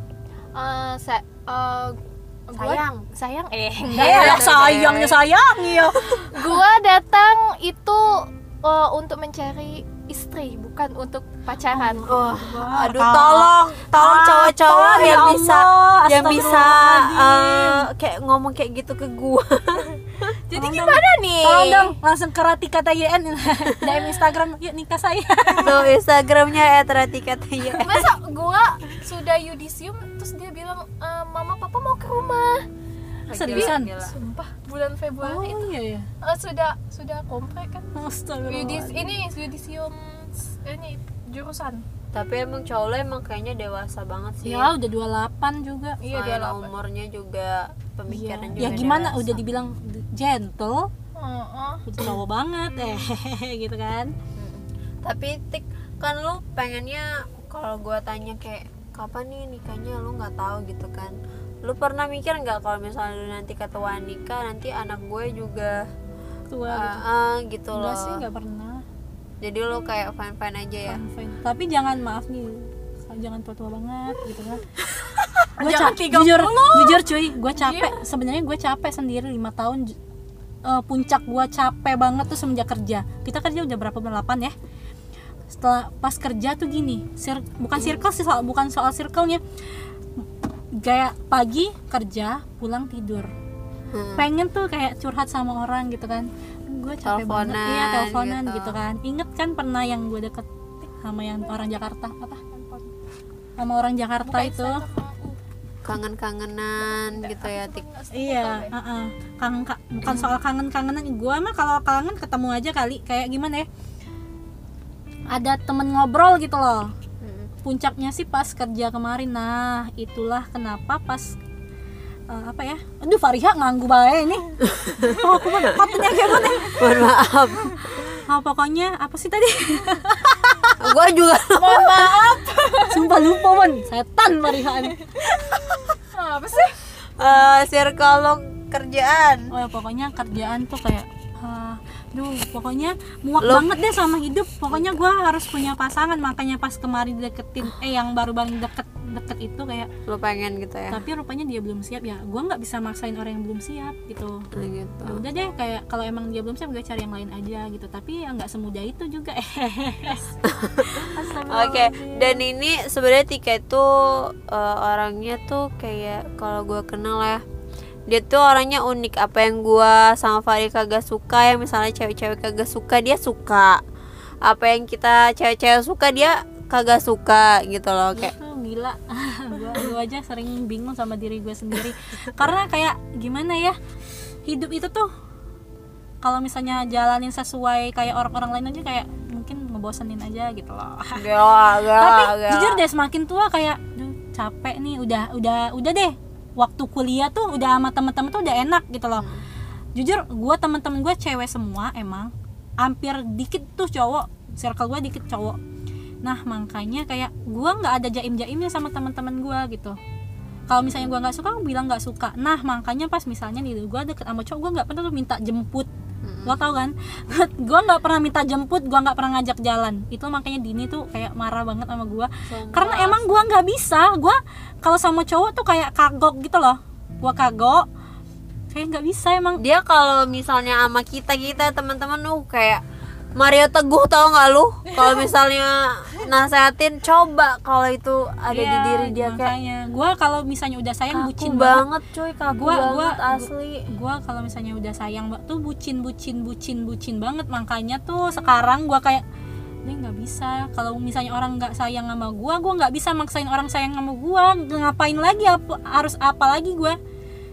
eh, sa- eh, gua- Sayang. sayang. Eh Eh, sayangnya sayang iya. Gua datang itu eh, untuk mencari istri bukan untuk pacaran. Oh Wah, aduh tolong tolong cowok-cowok ya yang Allah, bisa yang bisa eh, kayak ngomong kayak gitu ke gua jadi Tolong gimana nih? Tolong dong langsung ke Ratika TYN DM Instagram yuk nikah saya. Tuh Instagramnya @ratikataya masa gua sudah yudisium terus dia bilang "Eh, mama papa mau ke rumah. Seriusan? Gila. sumpah bulan Februari itu. iya ya eh, sudah sudah komplek kan. Yudis, ini yudisium ini jurusan tapi emang cowok lo emang kayaknya dewasa banget sih. Ya udah 28 juga. Iya Selain dia umurnya juga pemikiran juga Ya gimana? dewasa. udah dibilang gentle. Heeh. Udah cowok banget eh gitu kan? Mm. tapi tik kan lu pengennya kalau gua tanya kayak kapan nih nikahnya? Lu nggak tahu gitu kan. Lu pernah mikir nggak kalau misalnya lu nanti ketuaan nikah nanti anak gue juga Tua ah, gitu? Ah, gitu Enggak loh. sih nggak pernah jadi lu kayak fine fine aja ya? Fine, fine. Tapi jangan maaf nih jangan tua-tua banget gitu kan. Gue capek 30. jujur jujur cuy gue capek. Sebenarnya gue capek sendiri lima tahun eh, puncak gue capek banget tuh semenjak kerja. Kita kerja udah berapa 8 ya? Setelah pas kerja tuh gini sir- bukan circle sih soal bukan soal circle-nya. Kayak pagi kerja pulang tidur. Hmm. pengen tuh kayak curhat sama orang gitu kan gue capek banget. Teleponan iya teleponan gitu. gitu. kan. Inget kan pernah yang gue deket sama yang orang Jakarta? Apa? Sama orang Jakarta itu. Kangen kangenan gitu ya tik. Iya heeh. kangen ka- bukan soal kangen kangenan gue mah kalau kangen ketemu aja kali. Kayak gimana ya? Ada temen ngobrol gitu loh. Mm. puncaknya sih pas kerja kemarin. Nah itulah kenapa pas eh, apa ya? Aduh Fariha nganggu bae ini. Oh aku mana katanya kayak mana mohon maaf. Oh, pokoknya apa sih tadi? Gua juga mohon maaf. Sumpah lupa mon. Setan Fariha ini. Kenapa sih? Eh, circle kerjaan. Oh ya pokoknya kerjaan tuh kayak duh pokoknya muak Lo- banget deh sama hidup. Pokoknya gua harus punya pasangan. Makanya pas kemarin deketin eh yang baru-baru deket deket itu kayak lo pengen gitu ya? Tapi rupanya dia belum siap. Ya gua nggak bisa maksain orang yang belum siap gitu. Nah, gitu. Ya udah deh kayak kalau emang dia belum siap gue cari yang lain aja gitu. Tapi ya nggak semudah itu juga. Oke, dan ini sebenarnya Tika itu eh, orangnya tuh kayak kalau gue kenal ya, dia tuh orangnya unik. Apa yang gue sama Fari kagak suka, yang misalnya cewek-cewek kagak suka, dia suka. Apa yang kita cewek-cewek suka, dia kagak suka gitu loh kayak. gila gua, gua aja sering bingung sama diri gue sendiri karena kayak gimana ya hidup itu tuh kalau misalnya jalanin sesuai kayak orang-orang lain aja kayak mungkin ngebosenin aja gitu loh Gak, gak, tapi gak. jujur deh semakin tua kayak capek nih udah udah udah deh waktu kuliah tuh udah sama temen-temen tuh udah enak gitu loh. Jujur gue temen-temen gue cewek semua emang hampir dikit tuh cowok circle gue dikit cowok. Nah makanya kayak gue nggak ada jaim jaimnya sama teman-teman gue gitu. Kalau misalnya gue nggak suka gue bilang nggak suka. Nah makanya pas misalnya nih gue deket sama cowok gue nggak pernah tuh minta jemput lo tau kan? Gue nggak pernah minta jemput gue nggak pernah ngajak jalan. Itu makanya Dini tuh kayak marah banget sama gue karena emang gue nggak bisa. Gue kalau sama cowok tuh kayak kagok gitu loh. Gue kagok kayak nggak bisa emang. Dia kalau misalnya sama kita kita teman-teman tuh kayak Mario Teguh tau nggak lu? Kalau misalnya nasehatin coba kalau itu ada di Iya, diri dia kayak makanya. Gue kalau misalnya udah sayang kaku bucin banget cuy kaku Gua- banget gua- asli. gue kalau misalnya udah sayang tuh bucin bucin bucin bucin banget. Makanya tuh sekarang gue kayak dia nggak bisa. Kalau misalnya orang nggak sayang sama gue gue nggak bisa maksain orang sayang sama gue ngapain lagi? Apa harus apa lagi gue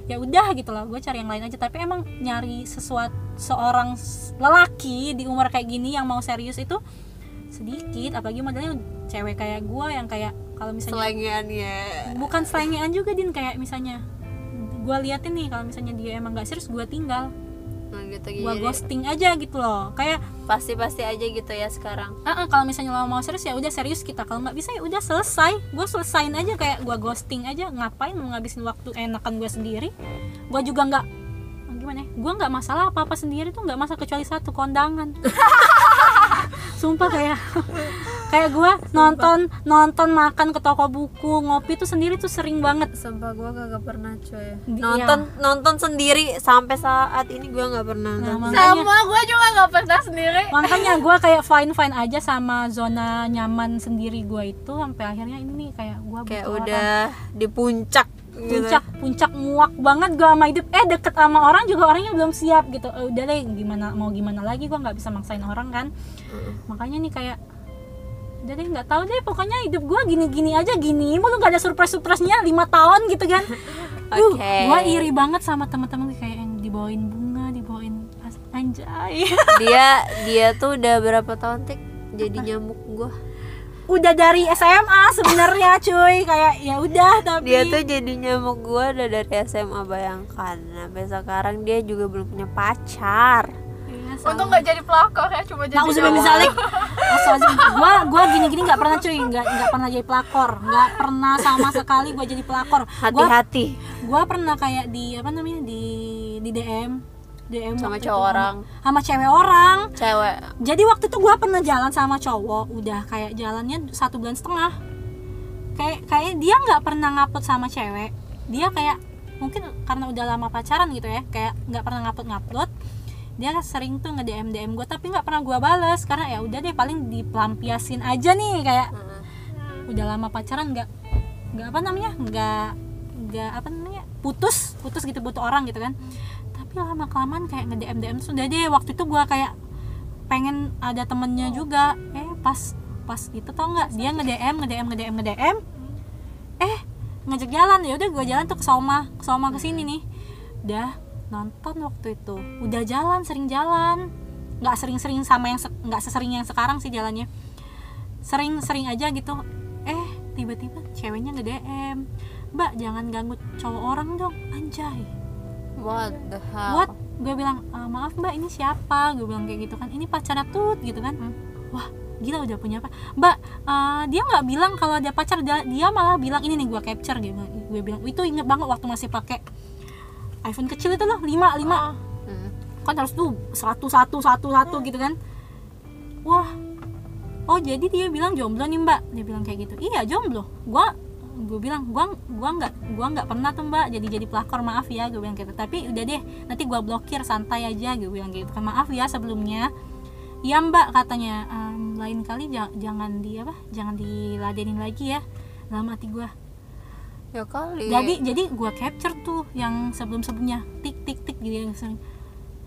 ya udah gitu loh gue cari yang lain aja. Tapi emang nyari sesuatu seorang lelaki di umur kayak gini yang mau serius itu sedikit. Apalagi modelnya cewek kayak gue yang kayak kalau misalnya selengean ya. Bukan selengean juga din. Kayak misalnya gue liatin nih kalau misalnya dia emang gak serius gue tinggal nah, gitu jadi ghosting aja gitu loh. Kayak pasti pasti aja gitu ya sekarang. Ah ah, kalau misalnya lo mau serius ya udah serius kita. Kalau nggak bisa ya udah selesai. Gue selesain aja kayak gue ghosting aja. Ngapain mau ngabisin waktu enakan gue sendiri? Gue juga nggak gimana ya? Gue nggak masalah apa apa sendiri tuh nggak masalah kecuali satu kondangan. Sumpah kayak kayak gue nonton nonton makan ke toko buku ngopi tuh sendiri tuh sering banget. Sumpah gue kagak pernah cuy. Di- nonton nonton sendiri sampai saat ini gue nggak pernah Nah, nonton. makanya- sama gue juga nggak pernah sendiri. Makanya gue kayak fine fine aja sama zona nyaman sendiri gue itu sampai akhirnya ini nih kayak gue kayak udah di puncak gitu. puncak puncak muak banget gue sama hidup eh deket sama orang juga orangnya belum siap gitu. Eh, udah deh gimana mau gimana lagi gue nggak bisa maksain orang kan. Makanya nih kayak deh nggak tahu deh pokoknya hidup gue gini-gini aja gini mulu nggak ada surprise surprise-nya lima tahun gitu kan. Uh, Oke. gue iri banget sama teman-teman kayak yang dibawain bunga dibawain anjay. Dia dia tuh udah berapa tahun tik? Jadi nyamuk gue udah dari SMA sebenarnya cuy. Kayak ya udah tapi dia tuh jadi nyamuk gue udah dari SMA bayangkan. Sampai sekarang dia juga belum punya pacar Iya, untung nggak jadi pelakor ya cuma jadi Nah, usah misalik. gua gua gini-gini nggak pernah cuy, nggak nggak pernah jadi pelakor, nggak pernah sama sekali gua jadi pelakor. Gua hati-hati gua pernah kayak di apa namanya di di DM DM Sama cowok itu, orang. sama, sama cewek orang. cewek Jadi waktu itu gua pernah jalan sama cowok, udah kayak jalannya satu bulan setengah. Kayak kayak dia nggak pernah ngupload sama cewek. Dia kayak mungkin karena udah lama pacaran gitu ya, kayak nggak pernah ngupload ngupload. Dia sering tuh nge DM DM gue tapi nggak pernah gua bales karena ya udah deh paling dipelampiasin aja nih kayak udah lama pacaran nggak nggak apa namanya nggak nggak apa namanya putus putus gitu butuh orang gitu kan. Tapi lama kelamaan kayak nge DM DM sudah deh waktu itu gua kayak pengen ada temennya juga. Eh pas pas itu tau nggak? Dia nge DM nge DM nge DM nge DM eh ngajak jalan ya udah gua jalan tuh ke Soma ke Soma ke sini nih. Udah nonton waktu itu. Udah jalan sering jalan. Nggak sering-sering sama yang se- nggak sesering yang sekarang sih jalannya. Sering-sering aja gitu. Eh tiba-tiba ceweknya nge DM mbak jangan ganggu cowok orang dong anjay. What the hell? What? Gue bilang "Ah, maaf mbak ini siapa? Gue bilang kayak gitu kan. Ini pacarnya tut gitu kan. Wah gila udah punya apa mbak eh, dia nggak bilang kalau ada pacar dia, malah bilang ini nih gue capture bilang. Gue bilang itu inget banget waktu masih pakai iPhone kecil itu loh lima lima. Hmm. kan harus tuh satu satu satu satu gitu kan. Wah. Oh jadi dia bilang jomblo nih mbak. Dia bilang kayak gitu. Iya jomblo. Gua gue bilang gua gua nggak gua nggak pernah tuh mbak jadi jadi pelakor. Maaf ya gue bilang gitu. Tapi udah deh nanti gua blokir santai aja gue bilang gitu kan. Maaf ya sebelumnya. Iya mbak katanya. "Em, lain kali ja- jangan di apa jangan diladenin lagi ya. Dalam hati gua ya kali. Jadi jadi gua capture tuh yang sebelum sebelumnya tik tik tik gitu yang sering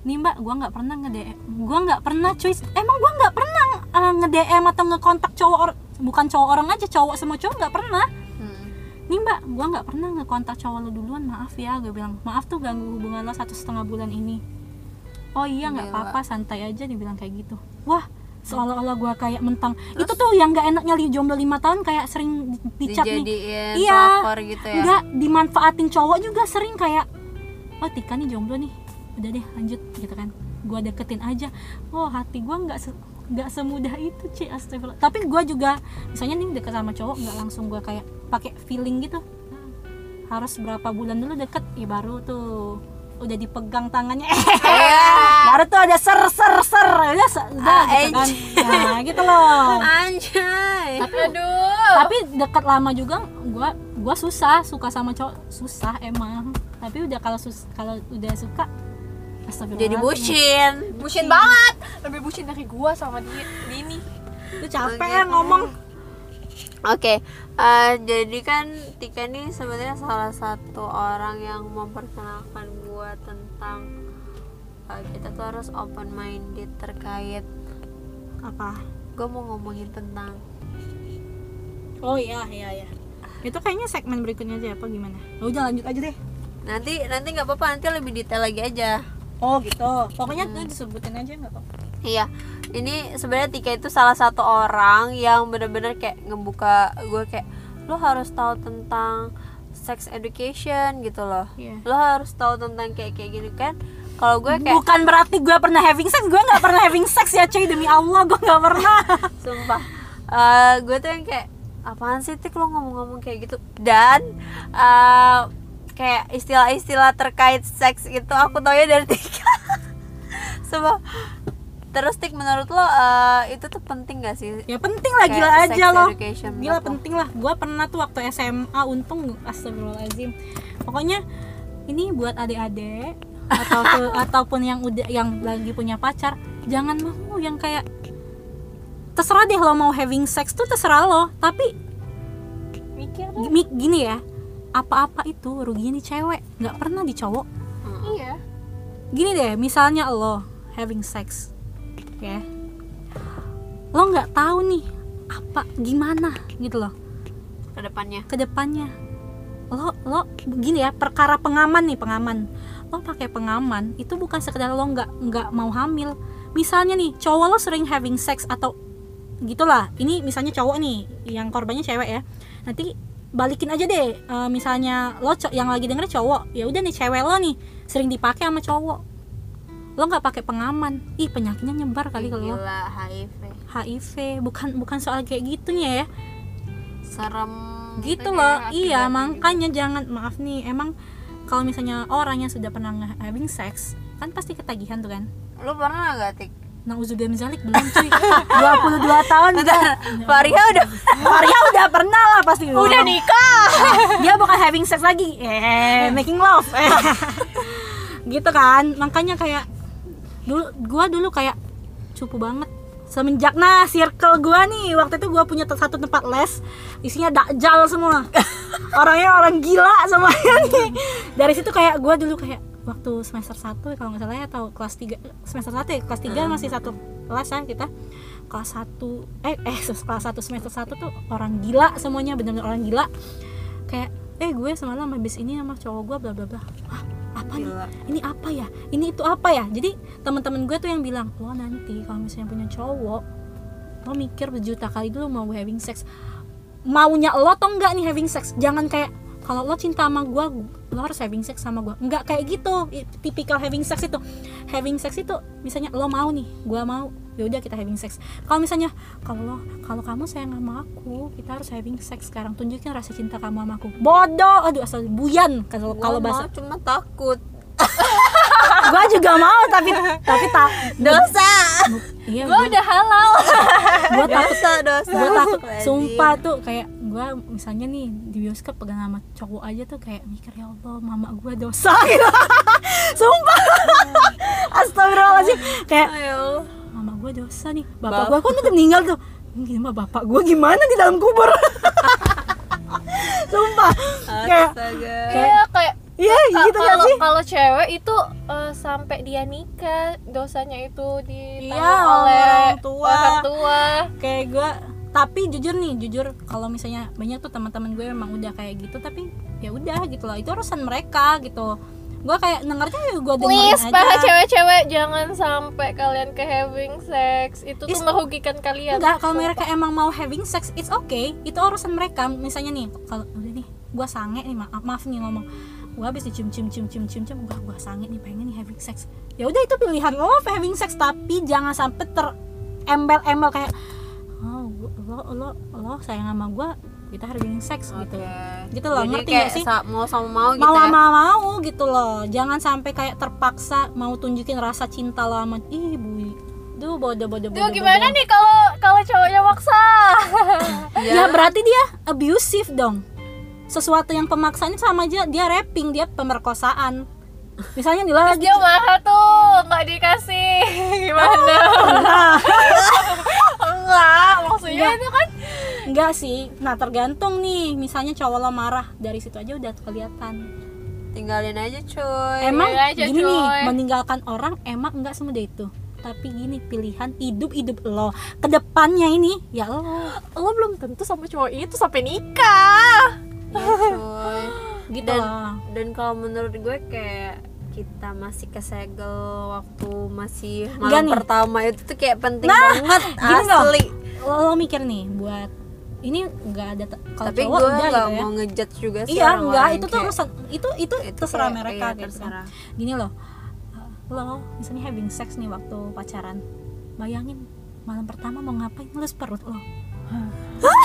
nih mbak gua nggak pernah nge DM gua nggak pernah cuy. Emang gua nggak pernah uh, nge DM atau ngekontak cowok or- bukan cowok orang aja cowok sama cowok nggak pernah. Hmm. nih mbak gua nggak pernah ngekontak cowok lo duluan. Maaf ya gue bilang. Maaf tuh ganggu hubungan lo satu setengah bulan ini. Oh iya nggak Gila. apa-apa santai aja dibilang kayak gitu. Wah seolah-olah gua kayak mentang. Itu tuh yang nggak enaknya li jomblo lima tahun kayak sering di- dicap nih Iya. gitu ya. Enggak, dimanfaatin cowok juga sering kayak oh Tika nih jomblo nih. Udah deh lanjut gitu kan. Gua deketin aja. Oh hati gua nggak se- nggak semudah itu Ci astagfirullah. Tapi gua juga misalnya nih deket sama cowok nggak langsung gua kayak pakai feeling gitu. Harus berapa bulan dulu deket ya baru tuh. Udah dipegang tangannya baru tuh ada ser ser ser. Udah, se- udah Ah, gitu kan. Nah gitu loh. Anjay. Tapi aduh. tapi deket lama juga gua gua susah suka sama cowok. Susah emang. Tapi udah kalau sus kalau udah suka jadi bucin. Bucin banget. Lebih bucin dari gua sama dia Dini. Itu capek Oke. ya ngomong. Oke, eh, jadi kan Tika ini sebenarnya salah satu orang yang memperkenalkan gua tentang eh, kita tuh harus open minded terkait apa? Gue mau ngomongin tentang oh iya iya iya. Itu kayaknya segmen berikutnya aja apa gimana? Oh, udah lanjut aja deh. Nanti nanti nggak apa-apa nanti lebih detail lagi aja. Oh gitu. Pokoknya tuh disebutin aja nggak apa Iya, ini sebenarnya Tika itu salah satu orang yang bener-bener kayak ngebuka gue kayak lo harus tahu tentang sex education gitu loh. Iya. Lo harus tahu tentang kayak kayak gini kan. Kalau gue kayak bukan berarti gue pernah having sex gue nggak pernah having sex ya cuy. Demi allah gue nggak pernah. Sumpah. Eh, gue tuh yang kayak apaan sih tik? Lo ngomong-ngomong kayak gitu. Dan eh, kayak istilah-istilah terkait seks itu aku taunya dari Tika sumpah. Terus tik menurut lo eh, itu tuh penting gak sih? Ya penting lah gila aja education gila lo. penting lah. Gue pernah tuh waktu SMA untung astagfirullahaladzim. Pokoknya ini buat adik-adik atau ke- ataupun yang udah yang lagi punya pacar jangan mau yang kayak terserah deh lo mau having sex tuh terserah lo tapi mikir gini, gini ya apa-apa itu ruginya di cewek nggak pernah di cowok. Iya. Gini deh misalnya lo having sex ya. Lo nggak tahu nih apa gimana gitu loh. Ke depannya ke depannya. Lo lo gini ya perkara pengaman nih pengaman lo pakai pengaman itu bukan sekedar lo nggak nggak mau hamil. Misalnya nih cowok lo sering having sex atau gitulah ini misalnya cowok nih yang korbannya cewek ya. Nanti balikin aja deh Eh, misalnya lo yang lagi denger cowok ya udah nih cewek lo nih sering dipakai sama cowok. Lo nggak pakai pengaman. Ih penyakitnya nyebar kali kalau HIV. HIV bukan bukan soal kayak gitunya ya. Serem gitu Kayak loh akibatnya iya gitu. makanya jangan maaf nih emang kalau misalnya orang yang sudah pernah having sex kan pasti ketagihan tuh kan? Lo pernah gak tik Nauzubillah min zalik belum cuy. 22 tahun Bentar, Faria udah Maria udah pernah lah pasti. Udah nikah. Dia bukan having sex lagi. Eh making love. Eh. gitu kan. Makanya kayak dulu gua dulu kayak cupu banget semenjak nah circle gua nih waktu itu gua punya satu tempat les isinya dakjal semua. Orangnya orang gila semuanya nih. Dari situ kayak gua dulu kayak waktu semester 1 kalau nggak salah ya atau kelas 3 semester 1 ya kelas 3 masih satu kelas ya kita. Kelas 1 eh eh kelas 1 semester 1 tuh orang gila semuanya benar-benar orang gila. Kayak eh gue semalam habis ini sama cowok gue bla bla bla apa nih? Ini apa ya? Ini itu apa ya? Jadi teman-teman gue tuh yang bilang lo nanti kalau misalnya punya cowok lo mikir berjuta kali dulu mau having sex. Maunya lo atau enggak nih having sex? Jangan kayak kalau lo cinta sama gue lo harus having sex sama gue nggak kayak gitu. Tipikal having sex itu. Having sex itu misalnya lo mau nih gue mau ya udah kita having sex. Kalau misalnya kalau lo kalau kamu sayang sama aku kita harus having sex sekarang. Tunjukin rasa cinta kamu sama aku. Bodoh! Aduh asal buyan kalau kalau bahasa cuma takut gue juga mau tapi tapi tak dosa. Iya gue udah halal. Gue takut dosa dosa. gue takut sumpah tuh kayak gue misalnya nih di bioskop pegang sama cowok aja tuh kayak mikir ya Allah mama gue dosa. Gitu. Sumpah. Astagfirullahaladzim. Kayak ayo mama gue dosa nih. Bapak Bap- gue kan udah meninggal tuh. Gimana bapak gue gimana di dalam kubur? Sumpah. Kayak kayak Iya kayak iya ka- gitu kan kalau sih kalau cewek itu eh, sampai dia nikah dosanya itu ditanggung Iya, oleh orang tua. orang tua. kayak gue tapi jujur nih jujur kalau misalnya banyak tuh teman-teman gue memang udah kayak gitu tapi ya udah gitu loh itu urusan mereka gitu gue kayak dengarnya ya gue dengerin Please, aja para cewek-cewek jangan sampai kalian ke having sex. Itu tuh Is- merugikan kalian. enggak kalau mereka emang mau having sex it's okay itu urusan mereka misalnya nih kalau udah nih gue sange nih maaf maaf nih ngomong gue habis dicium cium cium cium cium cium gue gue sange nih pengen nih having sex ya udah itu pilihan lo having sex tapi jangan sampai terembel embel kayak oh lo lo lo sayang sama gue kita having sex gitu Oke. Gitu loh, Jadi ngerti nggak sih? mau sama mau gitu mau ya sama mau gitu loh jangan sampai kayak terpaksa mau tunjukin rasa cinta lo sama ih bu Duh, bodoh bodoh bodoh gimana bodoh. nih kalau kalau cowoknya maksa? ya berarti dia abusive dong sesuatu yang pemaksaan sama aja dia raping dia pemerkosaan misalnya nih lagi dia marah tuh, nggak dikasih. Gimana? Nah, Enggak, maksudnya Enggak. itu kan enggak sih nah tergantung nih misalnya cowok lo marah dari situ aja udah kelihatan tinggalin aja cuy emang aja, gini nih coy. meninggalkan orang emang enggak semudah itu tapi gini pilihan hidup hidup lo ke depannya ini ya lo lo belum tentu sama cowok itu sampai nikah. Iya, cuy gitu dan dan kalau menurut gue kayak kita masih kesegel waktu masih malam pertama itu tuh kayak penting Nah, banget asli. Lo, lo mikir nih buat ini enggak ada kalau tapi cowok gue udah nggak gitu ya. mau ngejudge juga sih iya enggak itu tuh kayak- urusan itu itu, itu terserah kayak- mereka iya, gitu kan. terserah. gini loh lo misalnya having sex nih waktu pacaran bayangin malam pertama mau ngapain ngelus perut lo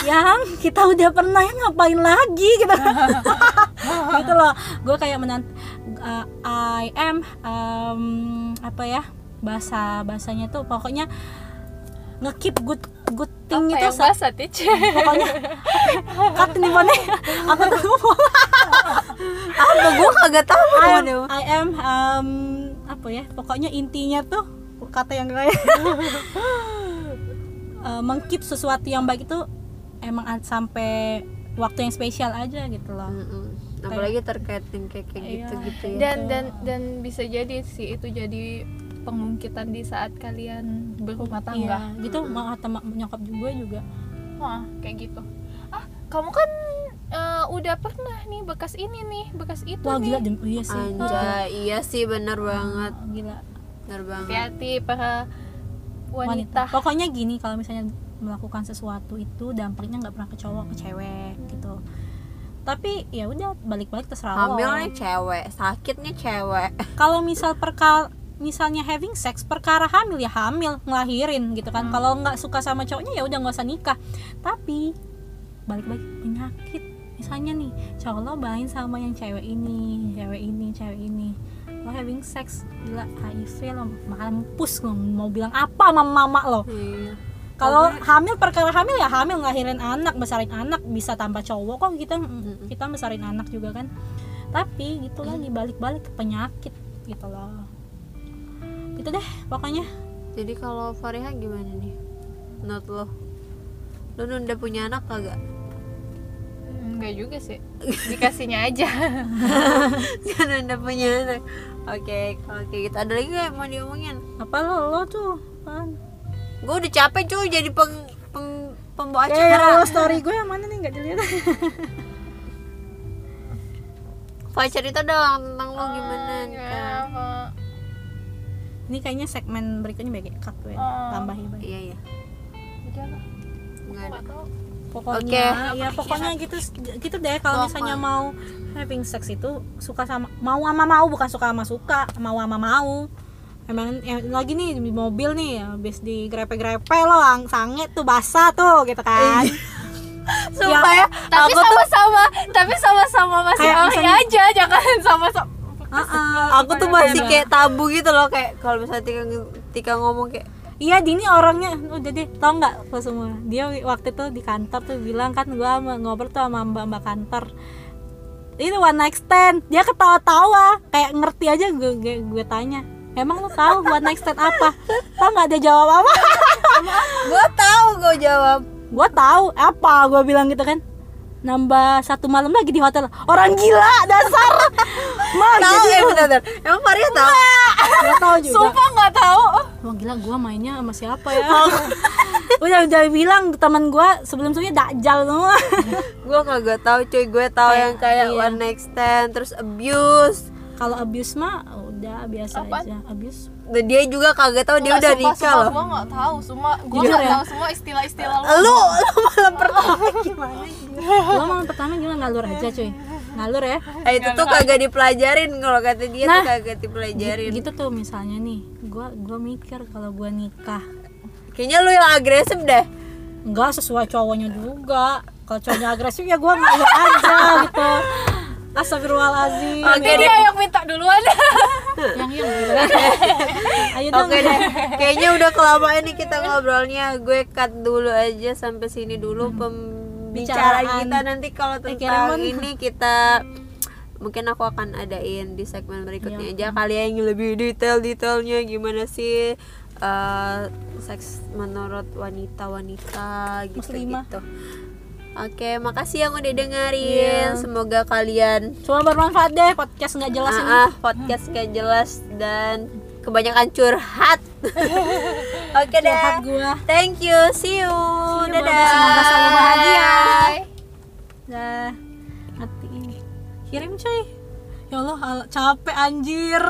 yang kita udah pernah ya ngapain lagi gitu gitu loh. Gue kayak menant uh, I am um, apa ya bahasa bahasanya tuh pokoknya ngekeep good good thing Apa itu yang sa- bahasa Tic? pokoknya kat nih mana apa tuh? Apa? Gue kagak tahu I am, mana I am um, apa ya pokoknya intinya tuh kata yang kayak uh, mengkeep sesuatu yang baik itu emang sampai waktu yang spesial aja gitu loh Mm-mm. apalagi terkait yang kayak kayak Iya. gitu gitu ya dan dan dan bisa jadi sih itu jadi pengungkitan di saat kalian berumah tangga. iya gitu mau kata mak- nyokap juga juga Wah, kayak gitu. Ah, kamu kan eh, udah pernah nih bekas ini nih, bekas itu wah nih. gila dem- iya sih Anjay, iya sih bener banget gila bener banget Hati-hati para wanita. pokoknya gini kalau misalnya melakukan sesuatu itu dampaknya nggak pernah ke cowok ke cewek gitu. Tapi ya udah balik-balik terserah lo. hamil nih cewek sakitnya cewek. Kalau misal perkal misalnya having sex perkara hamil ya hamil ngelahirin gitu kan. Kalau nggak suka sama cowoknya ya udah nggak usah nikah. Tapi balik-balik penyakit. Misalnya nih cowok lo main sama yang cewek ini cewek ini cewek ini lo having sex gila HIV lo mampus lo mau bilang apa sama mama lo? Iya. Kalau hamil perkara hamil ya hamil ngelahirin anak besarin anak bisa tanpa cowok kok kita Mm-mm. kita besarin anak juga kan. Tapi gitu lagi balik-balik ke penyakit gitu loh. Gitu deh pokoknya. Jadi kalau Fariha gimana nih? Menurut lo? Lo udah punya anak kagak Enggak juga sih. Dikasihnya aja. kan udah punya anak oke oke gitu. Ada lagi gak yang mau diomongin? Apa lo? Lo tuh kan gue udah capek cuy jadi peng, peng pembawa ya, ya, acara lo story gue yang mana nih? Nggak dilihat. Fai cerita dong tentang lo gimana kan Pak? ini kayaknya segmen berikutnya baik cut gue Oh. tambahin iya iya. Udah lah, nggak ada pokoknya ya pokoknya gitu gitu deh. Kalau misalnya mau having sex itu suka sama mau sama mau bukan suka sama suka mau sama mau. Emang ya, lagi nih di mobil nih habis di grepe-grepe lo ang sange tuh basah tuh gitu kan. Sumpah ya, tapi aku tuh sama-sama tapi sama-sama masih Kayak alih misalnya- aja jangan sama-sama. Ah, ah. aku tuh masih kayak tabu gitu loh kayak kalau misalnya Tika, Tika ngomong kayak Iya, Dini orangnya udah deh, tau nggak lo semua? Dia waktu itu di kantor tuh bilang kan gua sama- ngobrol tuh sama mbak-mbak kantor. Itu one night stand. Dia ketawa-tawa, kayak ngerti aja gue gue, gue tanya. Emang lo tahu one night stand apa? Tau nggak dia jawab apa? gue tahu gue jawab gue tahu apa? Gue bilang gitu kan. Nambah satu malam lagi di hotel. Orang gila dasar. Mah, tahu jadi ya bener bener emang Faria tahu gue tahu juga. sumpah nggak tahu Wah gila gue mainnya sama siapa ya? udah udah bilang teman gue sebelum sebelumnya dakjal semua. gue kagak tahu cuy gue tahu yang kayak iya. one night stand terus abuse Kalau abuse mah udah biasa Apaan? aja. Abuse. Dan dia juga kagak tahu dia udah sumpah, nikah sumpah, loh gua nggak tahu semua gua Jujur nggak ya? tahu semua istilah-istilah lu lu lu malam pertama gimana Lo malam pertama gimana ngalur aja cuy. Ngalur ya. Eh, itu tuh kagak dipelajarin kalau kata dia Nah. tuh kagak dipelajarin Gitu tuh misalnya nih, gua gua mikir kalau gua nikah kayaknya lu yang agresif deh enggak sesuai cowoknya juga. Kalau cowoknya agresif ya gua ngalur aja gitu. Astagfirullahalazim. Oke Ini dia yang minta duluan Yang yang Ayo dong. Oke deh, kayaknya udah kelamaan nih kita ngobrolnya. Gue cut dulu aja sampai sini dulu pembicaraan Bicaraan. kita nanti kalau tentang ini kita mungkin aku akan adain di segmen berikutnya aja kalian yang lebih detail-detailnya gimana sih eh, seks menurut wanita-wanita gitu Muslimah. gitu. Oke, makasih yang udah dengerin. Semoga kalian Cuma bermanfaat deh podcast nggak jelas ini. Ah, ah, podcast gak jelas dan kebanyakan curhat. Oke deh. Curhat gua. Thank you. See you. Dadah. Semoga selalu bahagia. Dah. Kirim cuy. Ya Allah, al- capek anjir.